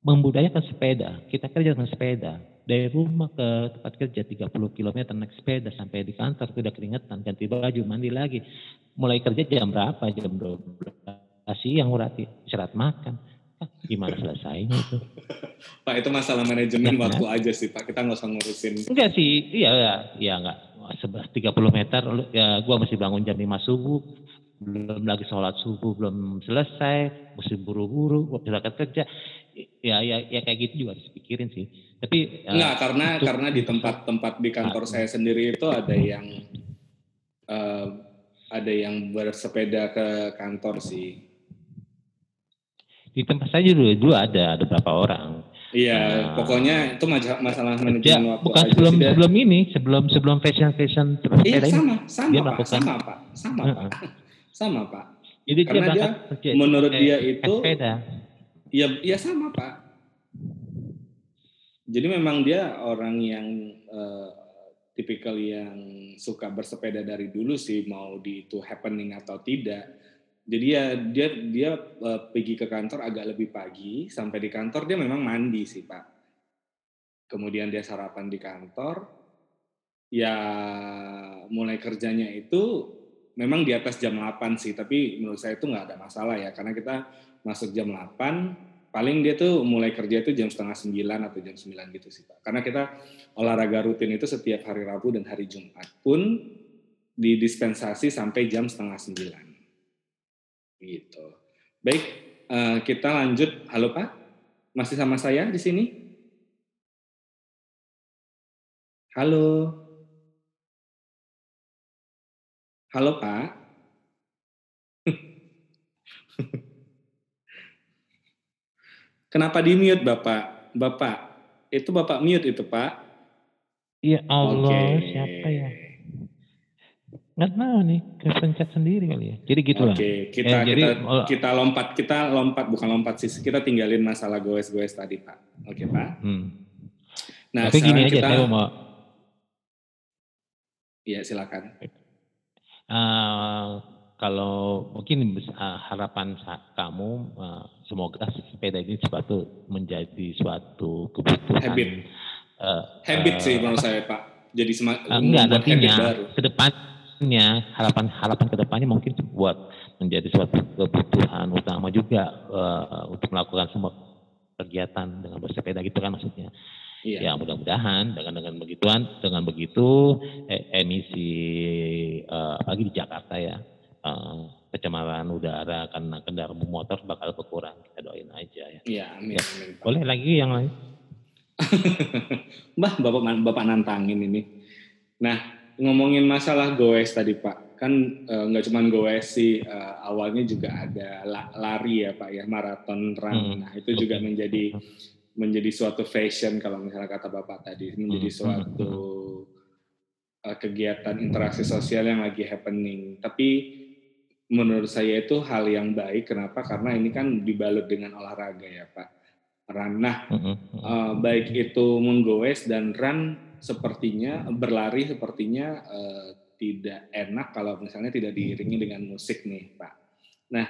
membudayakan sepeda, kita kerja dengan sepeda dari rumah ke tempat kerja 30 km naik sepeda sampai di kantor sudah keringetan. Ganti baju mandi lagi. Mulai kerja jam berapa? Jam 12 siang berarti istirahat makan. Ah, gimana selesainya itu? Pak itu masalah manajemen ya, waktu ya. aja sih Pak. Kita nggak usah ngurusin. Enggak sih iya ya, ya enggak. Sebelah 30 meter ya gua masih bangun jam 5 subuh. Belum lagi sholat subuh belum selesai mesti buru-buru berangkat kerja ya ya ya kayak gitu juga harus dipikirin sih. Tapi enggak uh, karena itu, karena di tempat-tempat di kantor uh, saya sendiri itu ada yang uh, ada yang bersepeda ke kantor sih. Di tempat saya dulu dulu ada ada berapa orang. Iya, uh, pokoknya itu masalah manajemen ya, waktu bukan aja sebelum sih, sebelum ini, sebelum sebelum fashion fashion iya, sama, sama, dia Pak, sama Pak, sama Pak, sama Pak. Jadi Karena dia, dia menurut dia itu sepeda Ya, ya sama Pak. Jadi memang dia orang yang uh, tipikal yang suka bersepeda dari dulu sih, mau di itu happening atau tidak. Jadi ya dia dia uh, pergi ke kantor agak lebih pagi, sampai di kantor dia memang mandi sih Pak. Kemudian dia sarapan di kantor, ya mulai kerjanya itu memang di atas jam 8 sih, tapi menurut saya itu nggak ada masalah ya, karena kita masuk jam 8, paling dia tuh mulai kerja itu jam setengah 9 atau jam 9 gitu sih Pak. Karena kita olahraga rutin itu setiap hari Rabu dan hari Jumat pun didispensasi sampai jam setengah 9. Gitu. Baik, eh, kita lanjut. Halo Pak, masih sama saya di sini? Halo. Halo Pak. Kenapa di mute Bapak? Bapak, itu Bapak mute itu Pak? Ya Allah, okay. siapa ya? Nggak tahu nih, kepencet sendiri kali ya. Jadi gitu lah. Oke, kita, eh, kita, jadi, kita lompat, kita lompat, bukan lompat sih, kita tinggalin masalah goes-goes tadi Pak. Oke Pak. Hmm. Nah, Tapi gini aja, kita, saya mau... Iya silakan. Uh, kalau mungkin uh, harapan kamu uh, semoga sepeda ini suatu menjadi suatu kebutuhan habit, uh, habit uh, sih menurut saya Pak. Jadi semakin uh, enggak nantinya ke depannya harapan harapan ke depannya mungkin buat menjadi suatu kebutuhan utama juga uh, untuk melakukan semua kegiatan dengan bersepeda gitu kan maksudnya. Iya. Ya mudah-mudahan dengan dengan begituan dengan begitu eh, emisi uh, apalagi di Jakarta ya uh, udara karena kendaraan motor bakal berkurang kita doain aja ya. Iya amin. Ya. amin Boleh lagi yang lain? Mbah bapak bapak nantangin ini. Nah ngomongin masalah goes tadi Pak kan nggak uh, cuma goes sih uh, awalnya juga ada lari ya Pak ya maraton run. Hmm. Nah itu juga menjadi menjadi suatu fashion kalau misalnya kata Bapak tadi, menjadi hmm, hmm, suatu uh, kegiatan interaksi sosial yang lagi happening. Tapi menurut saya itu hal yang baik. Kenapa? Karena ini kan dibalut dengan olahraga ya Pak. Run. Nah, uh, baik itu menggoes dan run sepertinya berlari sepertinya uh, tidak enak kalau misalnya tidak diiringi dengan musik nih Pak. Nah,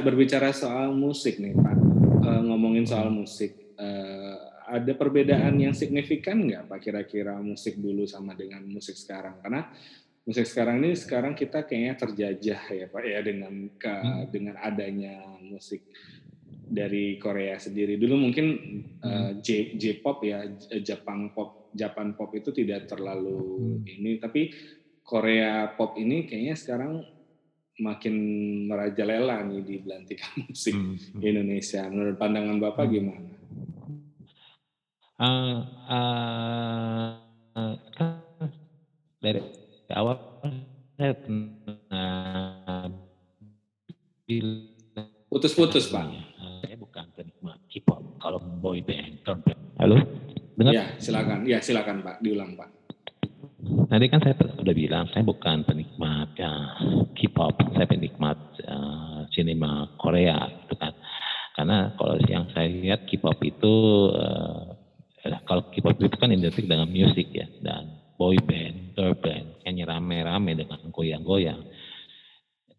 berbicara soal musik nih Pak, uh, ngomongin soal musik uh, ada perbedaan yang signifikan nggak Pak kira-kira musik dulu sama dengan musik sekarang? Karena musik sekarang ini sekarang kita kayaknya terjajah ya Pak ya dengan ke, hmm. dengan adanya musik dari Korea sendiri. Dulu mungkin uh, J J-pop ya Jepang pop Japan pop itu tidak terlalu hmm. ini tapi Korea pop ini kayaknya sekarang makin merajalela nih di belantikan musik hmm. Indonesia. Menurut pandangan Bapak hmm. gimana? uh, uh, dari awal saya pernah putus-putus pak. Saya bukan penikmat K-pop. Kalau boy band halo? Dengar? Ya silakan. Ya silakan pak. Diulang pak. Tadi kan saya sudah bilang saya bukan penikmat ya, K-pop, saya penikmat uh, sinema Korea gitu kan. Karena kalau yang saya lihat K-pop itu uh, kalau K-pop itu kan identik dengan musik ya. Dan boy band, girl band, kayaknya rame-rame dengan goyang-goyang.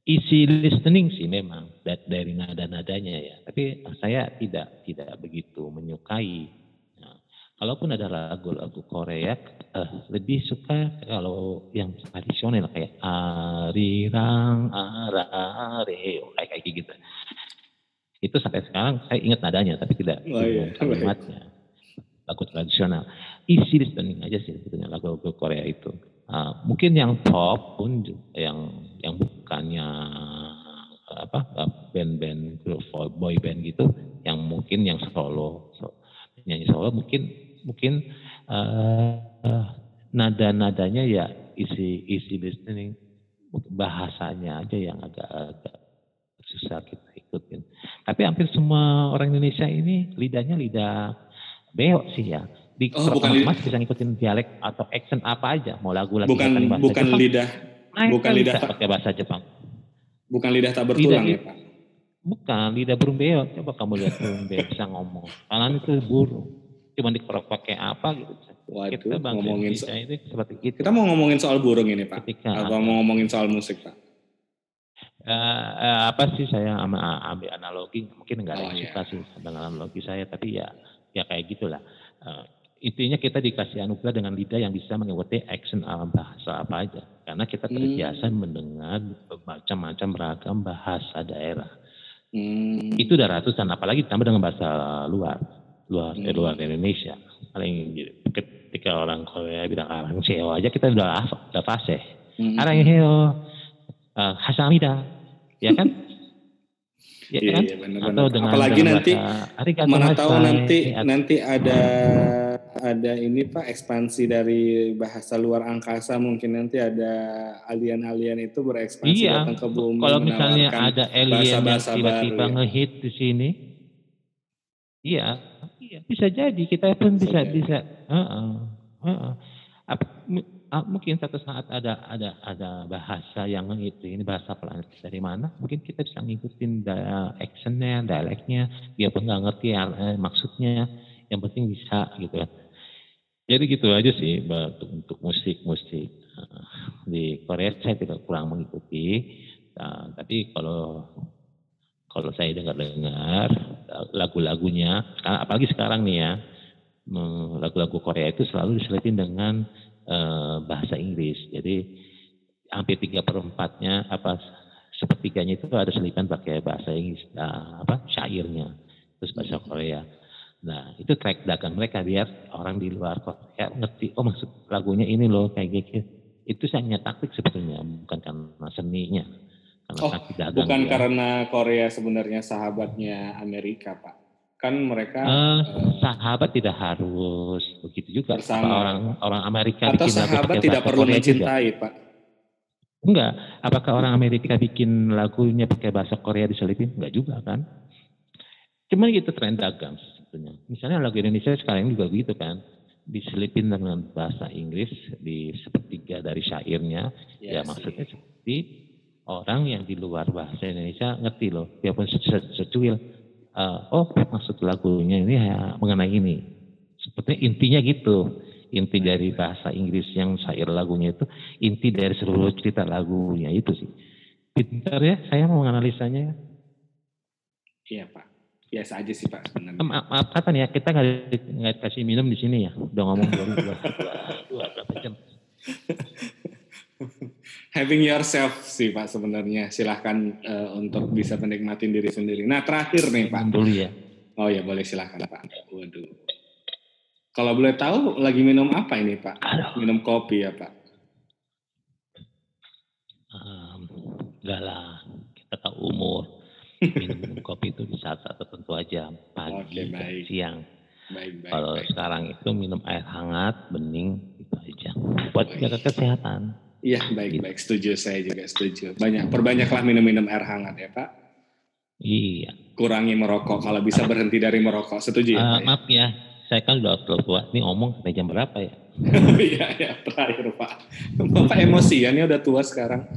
Easy listening sih memang dari nada-nadanya ya, tapi saya tidak tidak begitu menyukai. Nah, kalaupun ada lagu-lagu Korea, uh, lebih suka kalau yang tradisional kayak arirang arare kayak kayak gitu. Itu sampai sekarang saya ingat nadanya tapi tidak oh, iya. kalimatnya lagu tradisional. Isi listening aja sih sebetulnya lagu-lagu Korea itu. Uh, mungkin yang pop pun yang yang bukannya apa band-band grup boy band gitu, yang mungkin yang solo, so, nyanyi solo mungkin mungkin uh, uh, nada-nadanya ya isi isi listening bahasanya aja yang agak-agak susah kita ikutin. Tapi hampir semua orang Indonesia ini lidahnya lidah Beo sih ya. Di oh, bukan mas bisa ngikutin dialek atau accent apa aja, mau lagu lagi bukan bahasa bukan Jepang, lidah nah, bukan lidah tak, pakai bahasa Jepang. Bukan lidah tak bertulang lidah, ya, Pak. Bukan lidah burung beo. Coba kamu lihat burung beo bisa ngomong. Karena itu burung. Cuma dikerok pakai apa gitu. Waduh, kita ngomongin so itu seperti itu. Kita mau ngomongin soal burung ini, Pak. Ketika Atau mau ngomongin soal musik, Pak? Uh, uh, apa sih saya ambil analogi mungkin enggak ada oh, yang yeah. suka sih dengan analogi saya tapi ya ya kayak gitulah. Uh, intinya kita dikasih anugerah dengan lidah yang bisa mengikuti action alam bahasa apa aja. Karena kita terbiasa hmm. mendengar macam-macam beragam bahasa daerah. Hmm. Itu udah ratusan, apalagi ditambah dengan bahasa luar, luar hmm. eh, luar Indonesia. Paling ketika orang Korea bilang arang seo aja kita udah udah fasih. Hmm. Arang seo, uh, hasamida, ya kan? ya iya, kan? Iya, bener -bener. Atau dengan apalagi nanti mana tahu nanti nanti ada ada ini Pak ekspansi dari bahasa luar angkasa. Mungkin nanti ada alien-alien itu berekspansi iya. datang ke bumi kalau misalnya ada alien bahasa -bahasa yang tiba-tiba ya. ngehit di sini iya iya bisa jadi. Kita pun bisa bisa, bisa. Uh -uh, uh -uh. Apa, mungkin satu saat ada ada ada bahasa yang itu ini bahasa planet dari mana mungkin kita bisa ngikutin actionnya dialeknya. Dia pun nggak ngerti eh, maksudnya. Yang penting bisa gitu kan jadi gitu aja sih untuk, untuk musik musik di Korea saya tidak kurang mengikuti nah, tapi kalau kalau saya dengar-dengar lagu-lagunya apalagi sekarang nih ya lagu-lagu Korea itu selalu diselipin dengan Eh, bahasa Inggris. Jadi hampir tiga perempatnya apa sepertiganya itu ada selipan pakai bahasa Inggris uh, apa syairnya terus bahasa Korea. Nah itu track dagang mereka biar orang di luar Korea ngerti oh maksud lagunya ini loh kayak gitu. Itu hanya taktik sebetulnya bukan karena seninya. Karena oh, bukan dia. karena Korea sebenarnya sahabatnya Amerika, Pak kan mereka uh, uh, sahabat tidak harus begitu juga bersama orang orang Amerika atau bikin sahabat tidak perlu Korea mencintai juga. pak enggak apakah orang Amerika bikin lagunya pakai bahasa Korea diselipin enggak juga kan cuma gitu tren dagang misalnya lagu Indonesia sekarang juga begitu kan diselipin dengan bahasa Inggris di sepertiga dari syairnya yes, ya maksudnya seperti orang yang di luar bahasa Indonesia ngerti loh biarpun secuil uh, oh maksud lagunya ini ya, mengenai ini. Sepertinya intinya gitu. Inti dari bahasa Inggris yang syair lagunya itu inti dari seluruh cerita lagunya itu sih. Pintar ya, saya mau menganalisanya. Iya Pak, biasa aja sih Pak sebenarnya. Maaf, maaf kata nih ya, kita nggak kasih minum di sini ya. Udah ngomong dua, dua, dua, dua jam. having yourself sih Pak sebenarnya. Silahkan uh, untuk bisa menikmati diri sendiri. Nah terakhir nih Pak. Dulu ya. Oh ya boleh silahkan Pak. Waduh. Kalau boleh tahu lagi minum apa ini Pak? Aduh. Minum kopi ya Pak? Um, enggak lah, kita tahu umur. Minum, kopi itu di saat-saat tertentu aja, pagi, okay, siang. Baik, baik, Kalau baik. sekarang itu minum air hangat, bening, itu aja. Buat jaga kesehatan. Iya baik baik setuju saya juga setuju. Banyak perbanyaklah minum-minum air hangat ya Pak. Iya. Kurangi merokok kalau bisa berhenti dari merokok. Setuju ya? Uh, Pak, maaf ya, saya kan udah tua. Ini omong sampai jam berapa ya? Iya ya terakhir Pak. Bapak emosi ya, ini udah tua sekarang.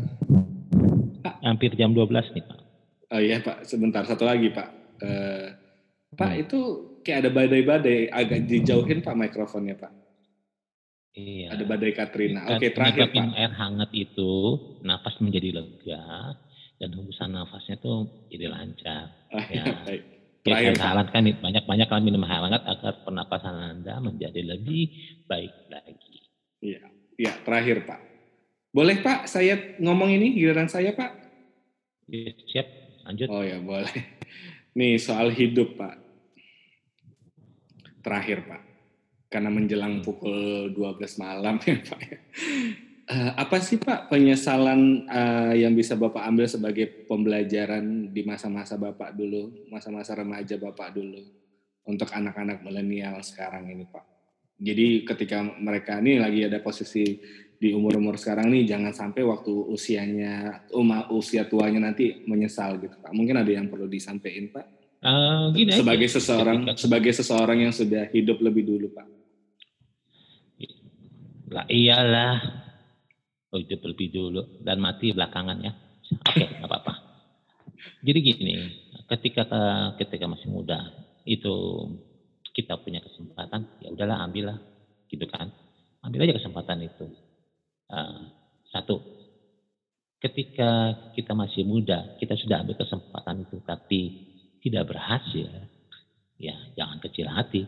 Hampir jam 12 nih Pak. Oh iya Pak, sebentar satu lagi Pak. Uh, Pak hmm. itu kayak ada badai-badai, agak dijauhin Pak mikrofonnya Pak. Iya. Ada badai Katrina. Oke, okay, terakhir Pak. air hangat itu nafas menjadi lega dan hembusan nafasnya tuh jadi lancar. Ah, ya. Baik. Terakhir, ya, kan banyak-banyak kan minum air hangat agar pernapasan Anda menjadi lebih baik lagi. Iya, iya terakhir Pak. Boleh Pak, saya ngomong ini giliran saya Pak? Ya, siap, lanjut. Oh ya boleh. Nih soal hidup Pak. Terakhir Pak karena menjelang hmm. pukul 12 malam ya Pak. Uh, apa sih Pak penyesalan uh, yang bisa Bapak ambil sebagai pembelajaran di masa-masa Bapak dulu, masa-masa remaja Bapak dulu untuk anak-anak milenial sekarang ini Pak? Jadi ketika mereka ini lagi ada posisi di umur-umur sekarang nih jangan sampai waktu usianya umah usia tuanya nanti menyesal gitu Pak. Mungkin ada yang perlu disampaikan Pak? Uh, gini sebagai aja. seseorang sebagai seseorang yang sudah hidup lebih dulu Pak. Lah iyalah. Itu lebih dulu dan mati belakangan ya. Oke, okay, nggak apa-apa. Jadi gini, ketika ketika masih muda itu kita punya kesempatan, ya udahlah ambillah, gitu kan. Ambil aja kesempatan itu. Uh, satu, ketika kita masih muda, kita sudah ambil kesempatan itu, tapi tidak berhasil, ya jangan kecil hati.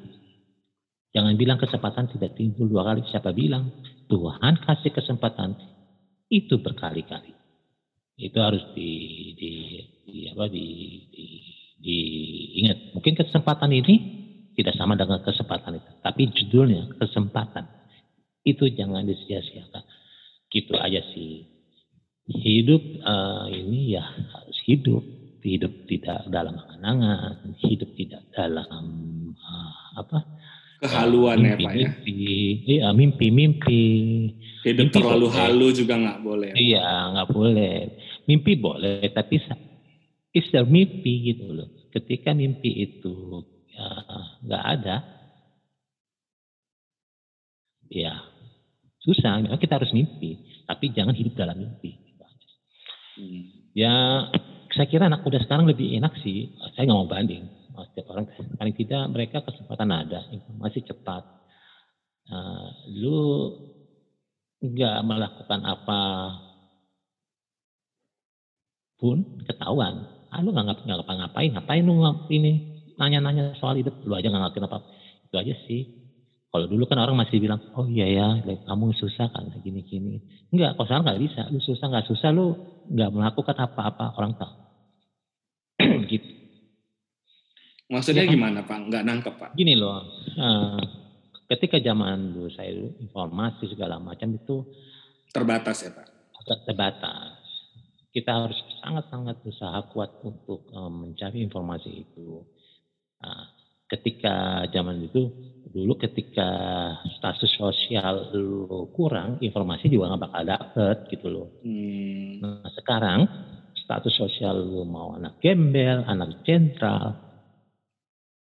Jangan bilang kesempatan tidak timbul dua kali. Siapa bilang? Tuhan kasih kesempatan itu berkali-kali. Itu harus di, di, di apa di, di, diingat. Mungkin kesempatan ini tidak sama dengan kesempatan itu, tapi judulnya kesempatan. Itu jangan disia-siakan. Gitu aja sih. Hidup uh, ini ya harus hidup. Hidup tidak dalam angan-angan, hidup tidak dalam uh, apa? Kehaluan mimpi, ya pak ya? Iya mimpi mimpi hidup mimpi terlalu boleh. halu juga nggak boleh. Iya nggak boleh. Mimpi boleh tapi istilah mimpi gitu loh. Ketika mimpi itu ya, nggak ya, ada ya susah memang kita harus mimpi tapi jangan hidup dalam mimpi. Ya saya kira anak muda sekarang lebih enak sih saya nggak mau banding setiap orang. Paling tidak mereka kesempatan ada informasi cepat. Uh, lu nggak melakukan apa pun ketahuan. Ah lu nggak nggak ngapa-ngapain ngapain lu ini nanya-nanya soal hidup lu aja nggak ngapain apa itu aja sih kalau dulu kan orang masih bilang oh iya ya kamu susah kan gini-gini enggak kalau sekarang nggak bisa lu susah nggak susah lu nggak melakukan apa-apa orang tahu gitu Maksudnya ya, gimana Pak? Nggak nangkep Pak? Gini loh, uh, ketika zaman dulu saya informasi segala macam itu terbatas ya Pak? Agak terbatas. Kita harus sangat-sangat berusaha kuat untuk um, mencari informasi itu. Uh, ketika zaman itu dulu ketika status sosial lu kurang, informasi juga nggak bakal dapet gitu loh. Hmm. Nah sekarang status sosial lu mau anak gembel, anak sentral,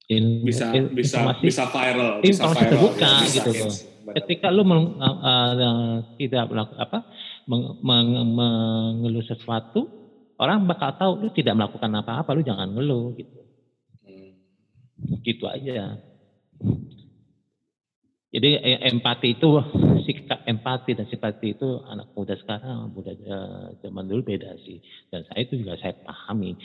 in, bisa in, bisa bisa viral bisa viral, terbuka ya, gitu loh. Ketika lu meng, uh, uh, tidak melakukan apa meng, meng, mengeluh sesuatu, orang bakal tahu lu tidak melakukan apa-apa, lu jangan ngeluh gitu. Hmm. Gitu aja. Jadi e, empati itu sikap empati dan simpati itu anak muda sekarang, muda uh, zaman dulu beda sih. Dan saya itu juga saya pahami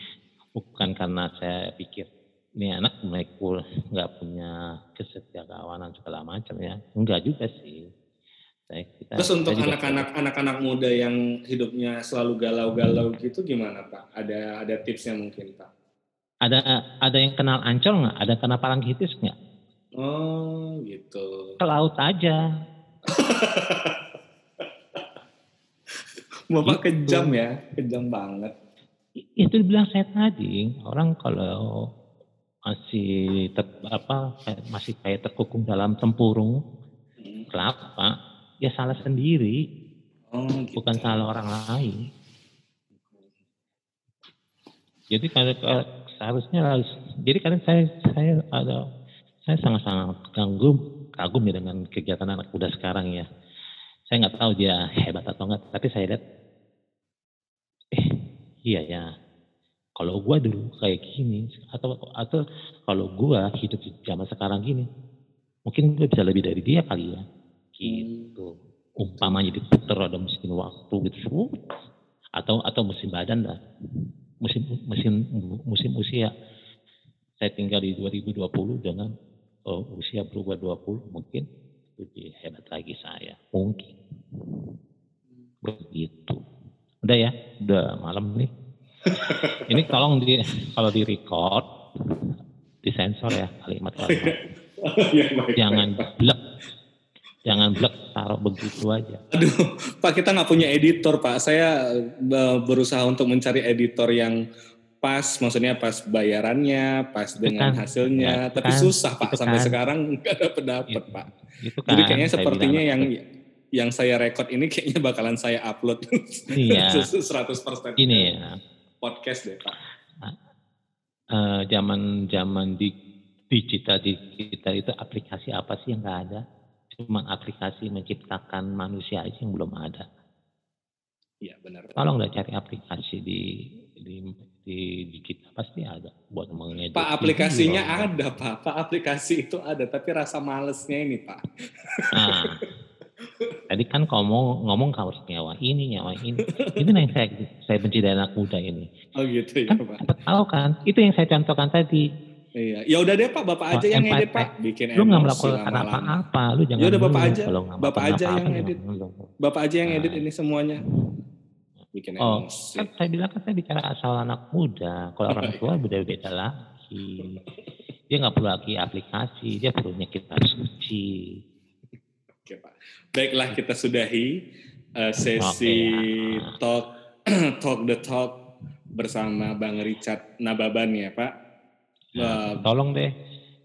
bukan karena saya pikir ini anak cool, nggak punya kesetiakawanan segala macam ya. Enggak juga sih. Saya, kita, Terus untuk anak-anak anak-anak muda yang hidupnya selalu galau-galau gitu gimana Pak? Ada ada tipsnya mungkin Pak? Ada ada yang kenal ancol nggak? Ada kenal parangitis nggak? Oh gitu. Ke laut aja. Bapak gitu. kejam ya, kejam banget. Itu dibilang saya tadi, orang kalau masih ter, apa masih kayak terkukung dalam tempurung hmm. kelapa ya salah sendiri oh, gitu. bukan salah orang lain jadi kalau seharusnya harus jadi kadang saya saya ada saya sangat-sangat kagum kagum ya dengan kegiatan anak muda sekarang ya. Saya nggak tahu dia hebat atau enggak tapi saya lihat eh iya ya. Kalau gue dulu kayak gini atau atau kalau gue hidup di zaman sekarang gini mungkin gue bisa lebih dari dia kali ya. Gitu. Umpamanya diputer ada mesin waktu gitu atau atau musim badan lah musim musim musim usia. Saya tinggal di 2020 dengan oh, usia berubah 20 mungkin lebih hebat lagi saya mungkin begitu udah ya udah malam nih ini tolong di kalau di record disensor ya kalimat-kalimat. ya, Jangan blek. Jangan blek taruh begitu aja. Aduh, Pak kita nggak punya editor Pak. Saya berusaha untuk mencari editor yang pas, maksudnya pas bayarannya, pas dengan kan, hasilnya. Ya, Tapi kan, susah Pak sampai kan, sekarang nggak dapat dapat Pak. Itu kan, Jadi kayaknya sepertinya yang yang saya record ini kayaknya bakalan saya upload iya. 100%. Ini ya podcast deh Pak. Uh, zaman zaman di digital digital itu aplikasi apa sih yang nggak ada? Cuma aplikasi menciptakan manusia aja yang belum ada. Iya benar. Kalau nggak cari aplikasi di di di digital pasti ada buat mengedit. Pak aplikasinya video. ada pak. Pak aplikasi itu ada tapi rasa malesnya ini pak. Nah, Tadi kan ngomong ngomong harus nyawa ini, nyawa ini. Itu yang saya saya benci dari anak muda ini. Oh gitu ya, kan, Pak. Tahu kan? Itu yang saya contohkan tadi. Iya, ya udah deh Pak, Bapak aja Wah, yang edit Pak. Bikin Lu nggak melakukan apa-apa, lu jangan Ya udah, Bapak dulu. aja. Bapak aja yang edit. Bapak aja yang edit Nah. ini semuanya. Bikin Oh, emosi. kan saya bilang kan saya bicara asal anak muda. Kalau orang iya. tua beda beda lagi. Dia nggak perlu lagi aplikasi, dia perlunya kita suci. Oke Pak. Baiklah kita sudahi eh, sesi ya. talk talk the talk bersama Bang Richard Nababan ya Pak. Nah, Wah, tolong deh,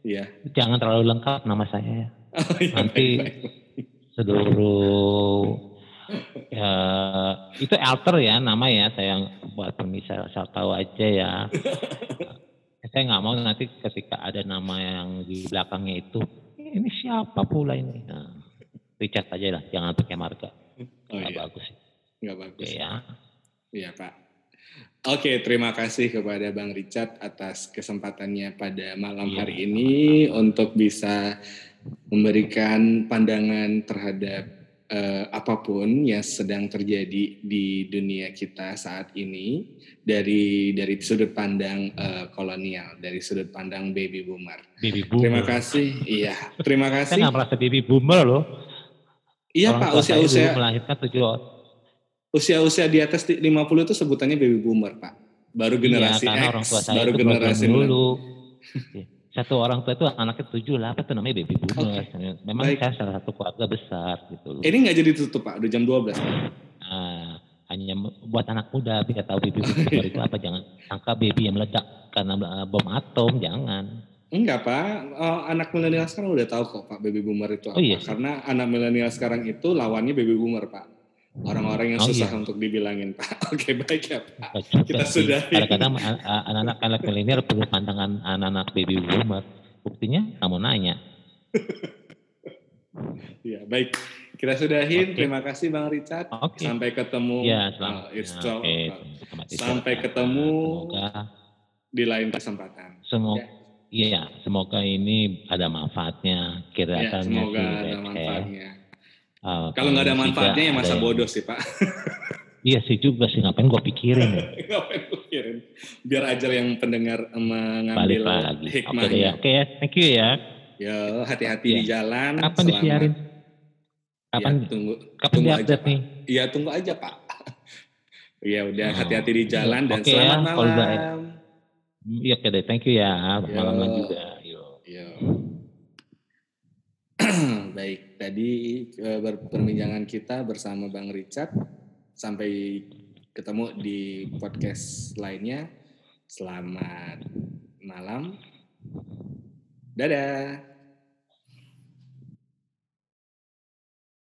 Iya. jangan terlalu lengkap nama saya. Oh, iya, Nanti baik, baik. seluruh ya, itu alter ya nama ya saya buat pemisah asal tahu aja ya. saya nggak mau nanti ketika ada nama yang di belakangnya itu ini siapa pula ini. Nah, Richard aja lah, jangan pakai marga. Oh Nggak iya, bagus. nggak bagus. ya. Iya Pak. Oke, terima kasih kepada Bang Richard atas kesempatannya pada malam Iya, hari ini untuk bisa memberikan pandangan terhadap eh, apa pun yang sedang terjadi di dunia kita saat ini dari dari sudut pandang eh, kolonial, dari sudut pandang baby boomer. Baby boomer. Terima kasih. Iya, terima Saya kasih. nggak merasa baby boomer loh. Iya Orang Pak, saya usia-usia melahirkan tujuh usia-usia di atas 50 itu sebutannya baby boomer, Pak. Baru generasi iya, X, orang tua saya baru generasi dulu. Satu orang tua itu anaknya tujuh lah, apa tuh namanya baby boomer. Memang Baik. saya salah satu keluarga besar gitu. Ini nggak jadi tutup Pak, udah jam 12 Pak. Nah, hanya buat anak muda biar tahu baby boomer itu apa jangan sangka baby yang meledak karena eh, bom atom jangan. Enggak Pak, Oh, anak milenial sekarang udah tahu kok Pak baby boomer itu apa. Oh, iya. Karena anak milenial sekarang itu lawannya baby boomer Pak. Orang-orang yang Oh, susah iya. untuk dibilangin Pak. Oke baik ya Pak. Kita sih. sudahi. Kadang-kadang a- a- anak-anak anak milenial perlu pandangan anak-anak baby boomer. Buktinya kamu nanya. Iya baik. Kita sudahin. Oke. Terima kasih Bang Richard. Oke. Sampai ketemu. Ya, selamat. uh, it's so- oke. Selamat istirahat. sampai ketemu. Semoga di lain kesempatan. semoga Ya. iya, semoga ini ada manfaatnya Ya, kelihatannya semoga ada manfaatnya. Uh, Kalau nggak ada manfaatnya ya masa ada bodoh sih Pak. Iya sih juga sih ngapain gue pikirin ya. Ngapain gue kirim? Biar aja yang pendengar Balik mengambil lagi. Oke deh ya. hikmahnya. Oke ya. Thank you ya. Ya hati-hati Iya. di jalan. Kapan Selamat. disiarin? Kapan Ya, tunggu kapan tunggu aja, nih? Iya tunggu aja Pak. Iya udah Oh, hati-hati di jalan dan oke ya, selamat udah- malam. Iya oke deh. Thank you ya. Malam Yo. juga. Yo. Iya. Baik, tadi ber- perbincangan kita bersama Bang Richard. Sampai ketemu di podcast lainnya. Selamat malam. Dadah.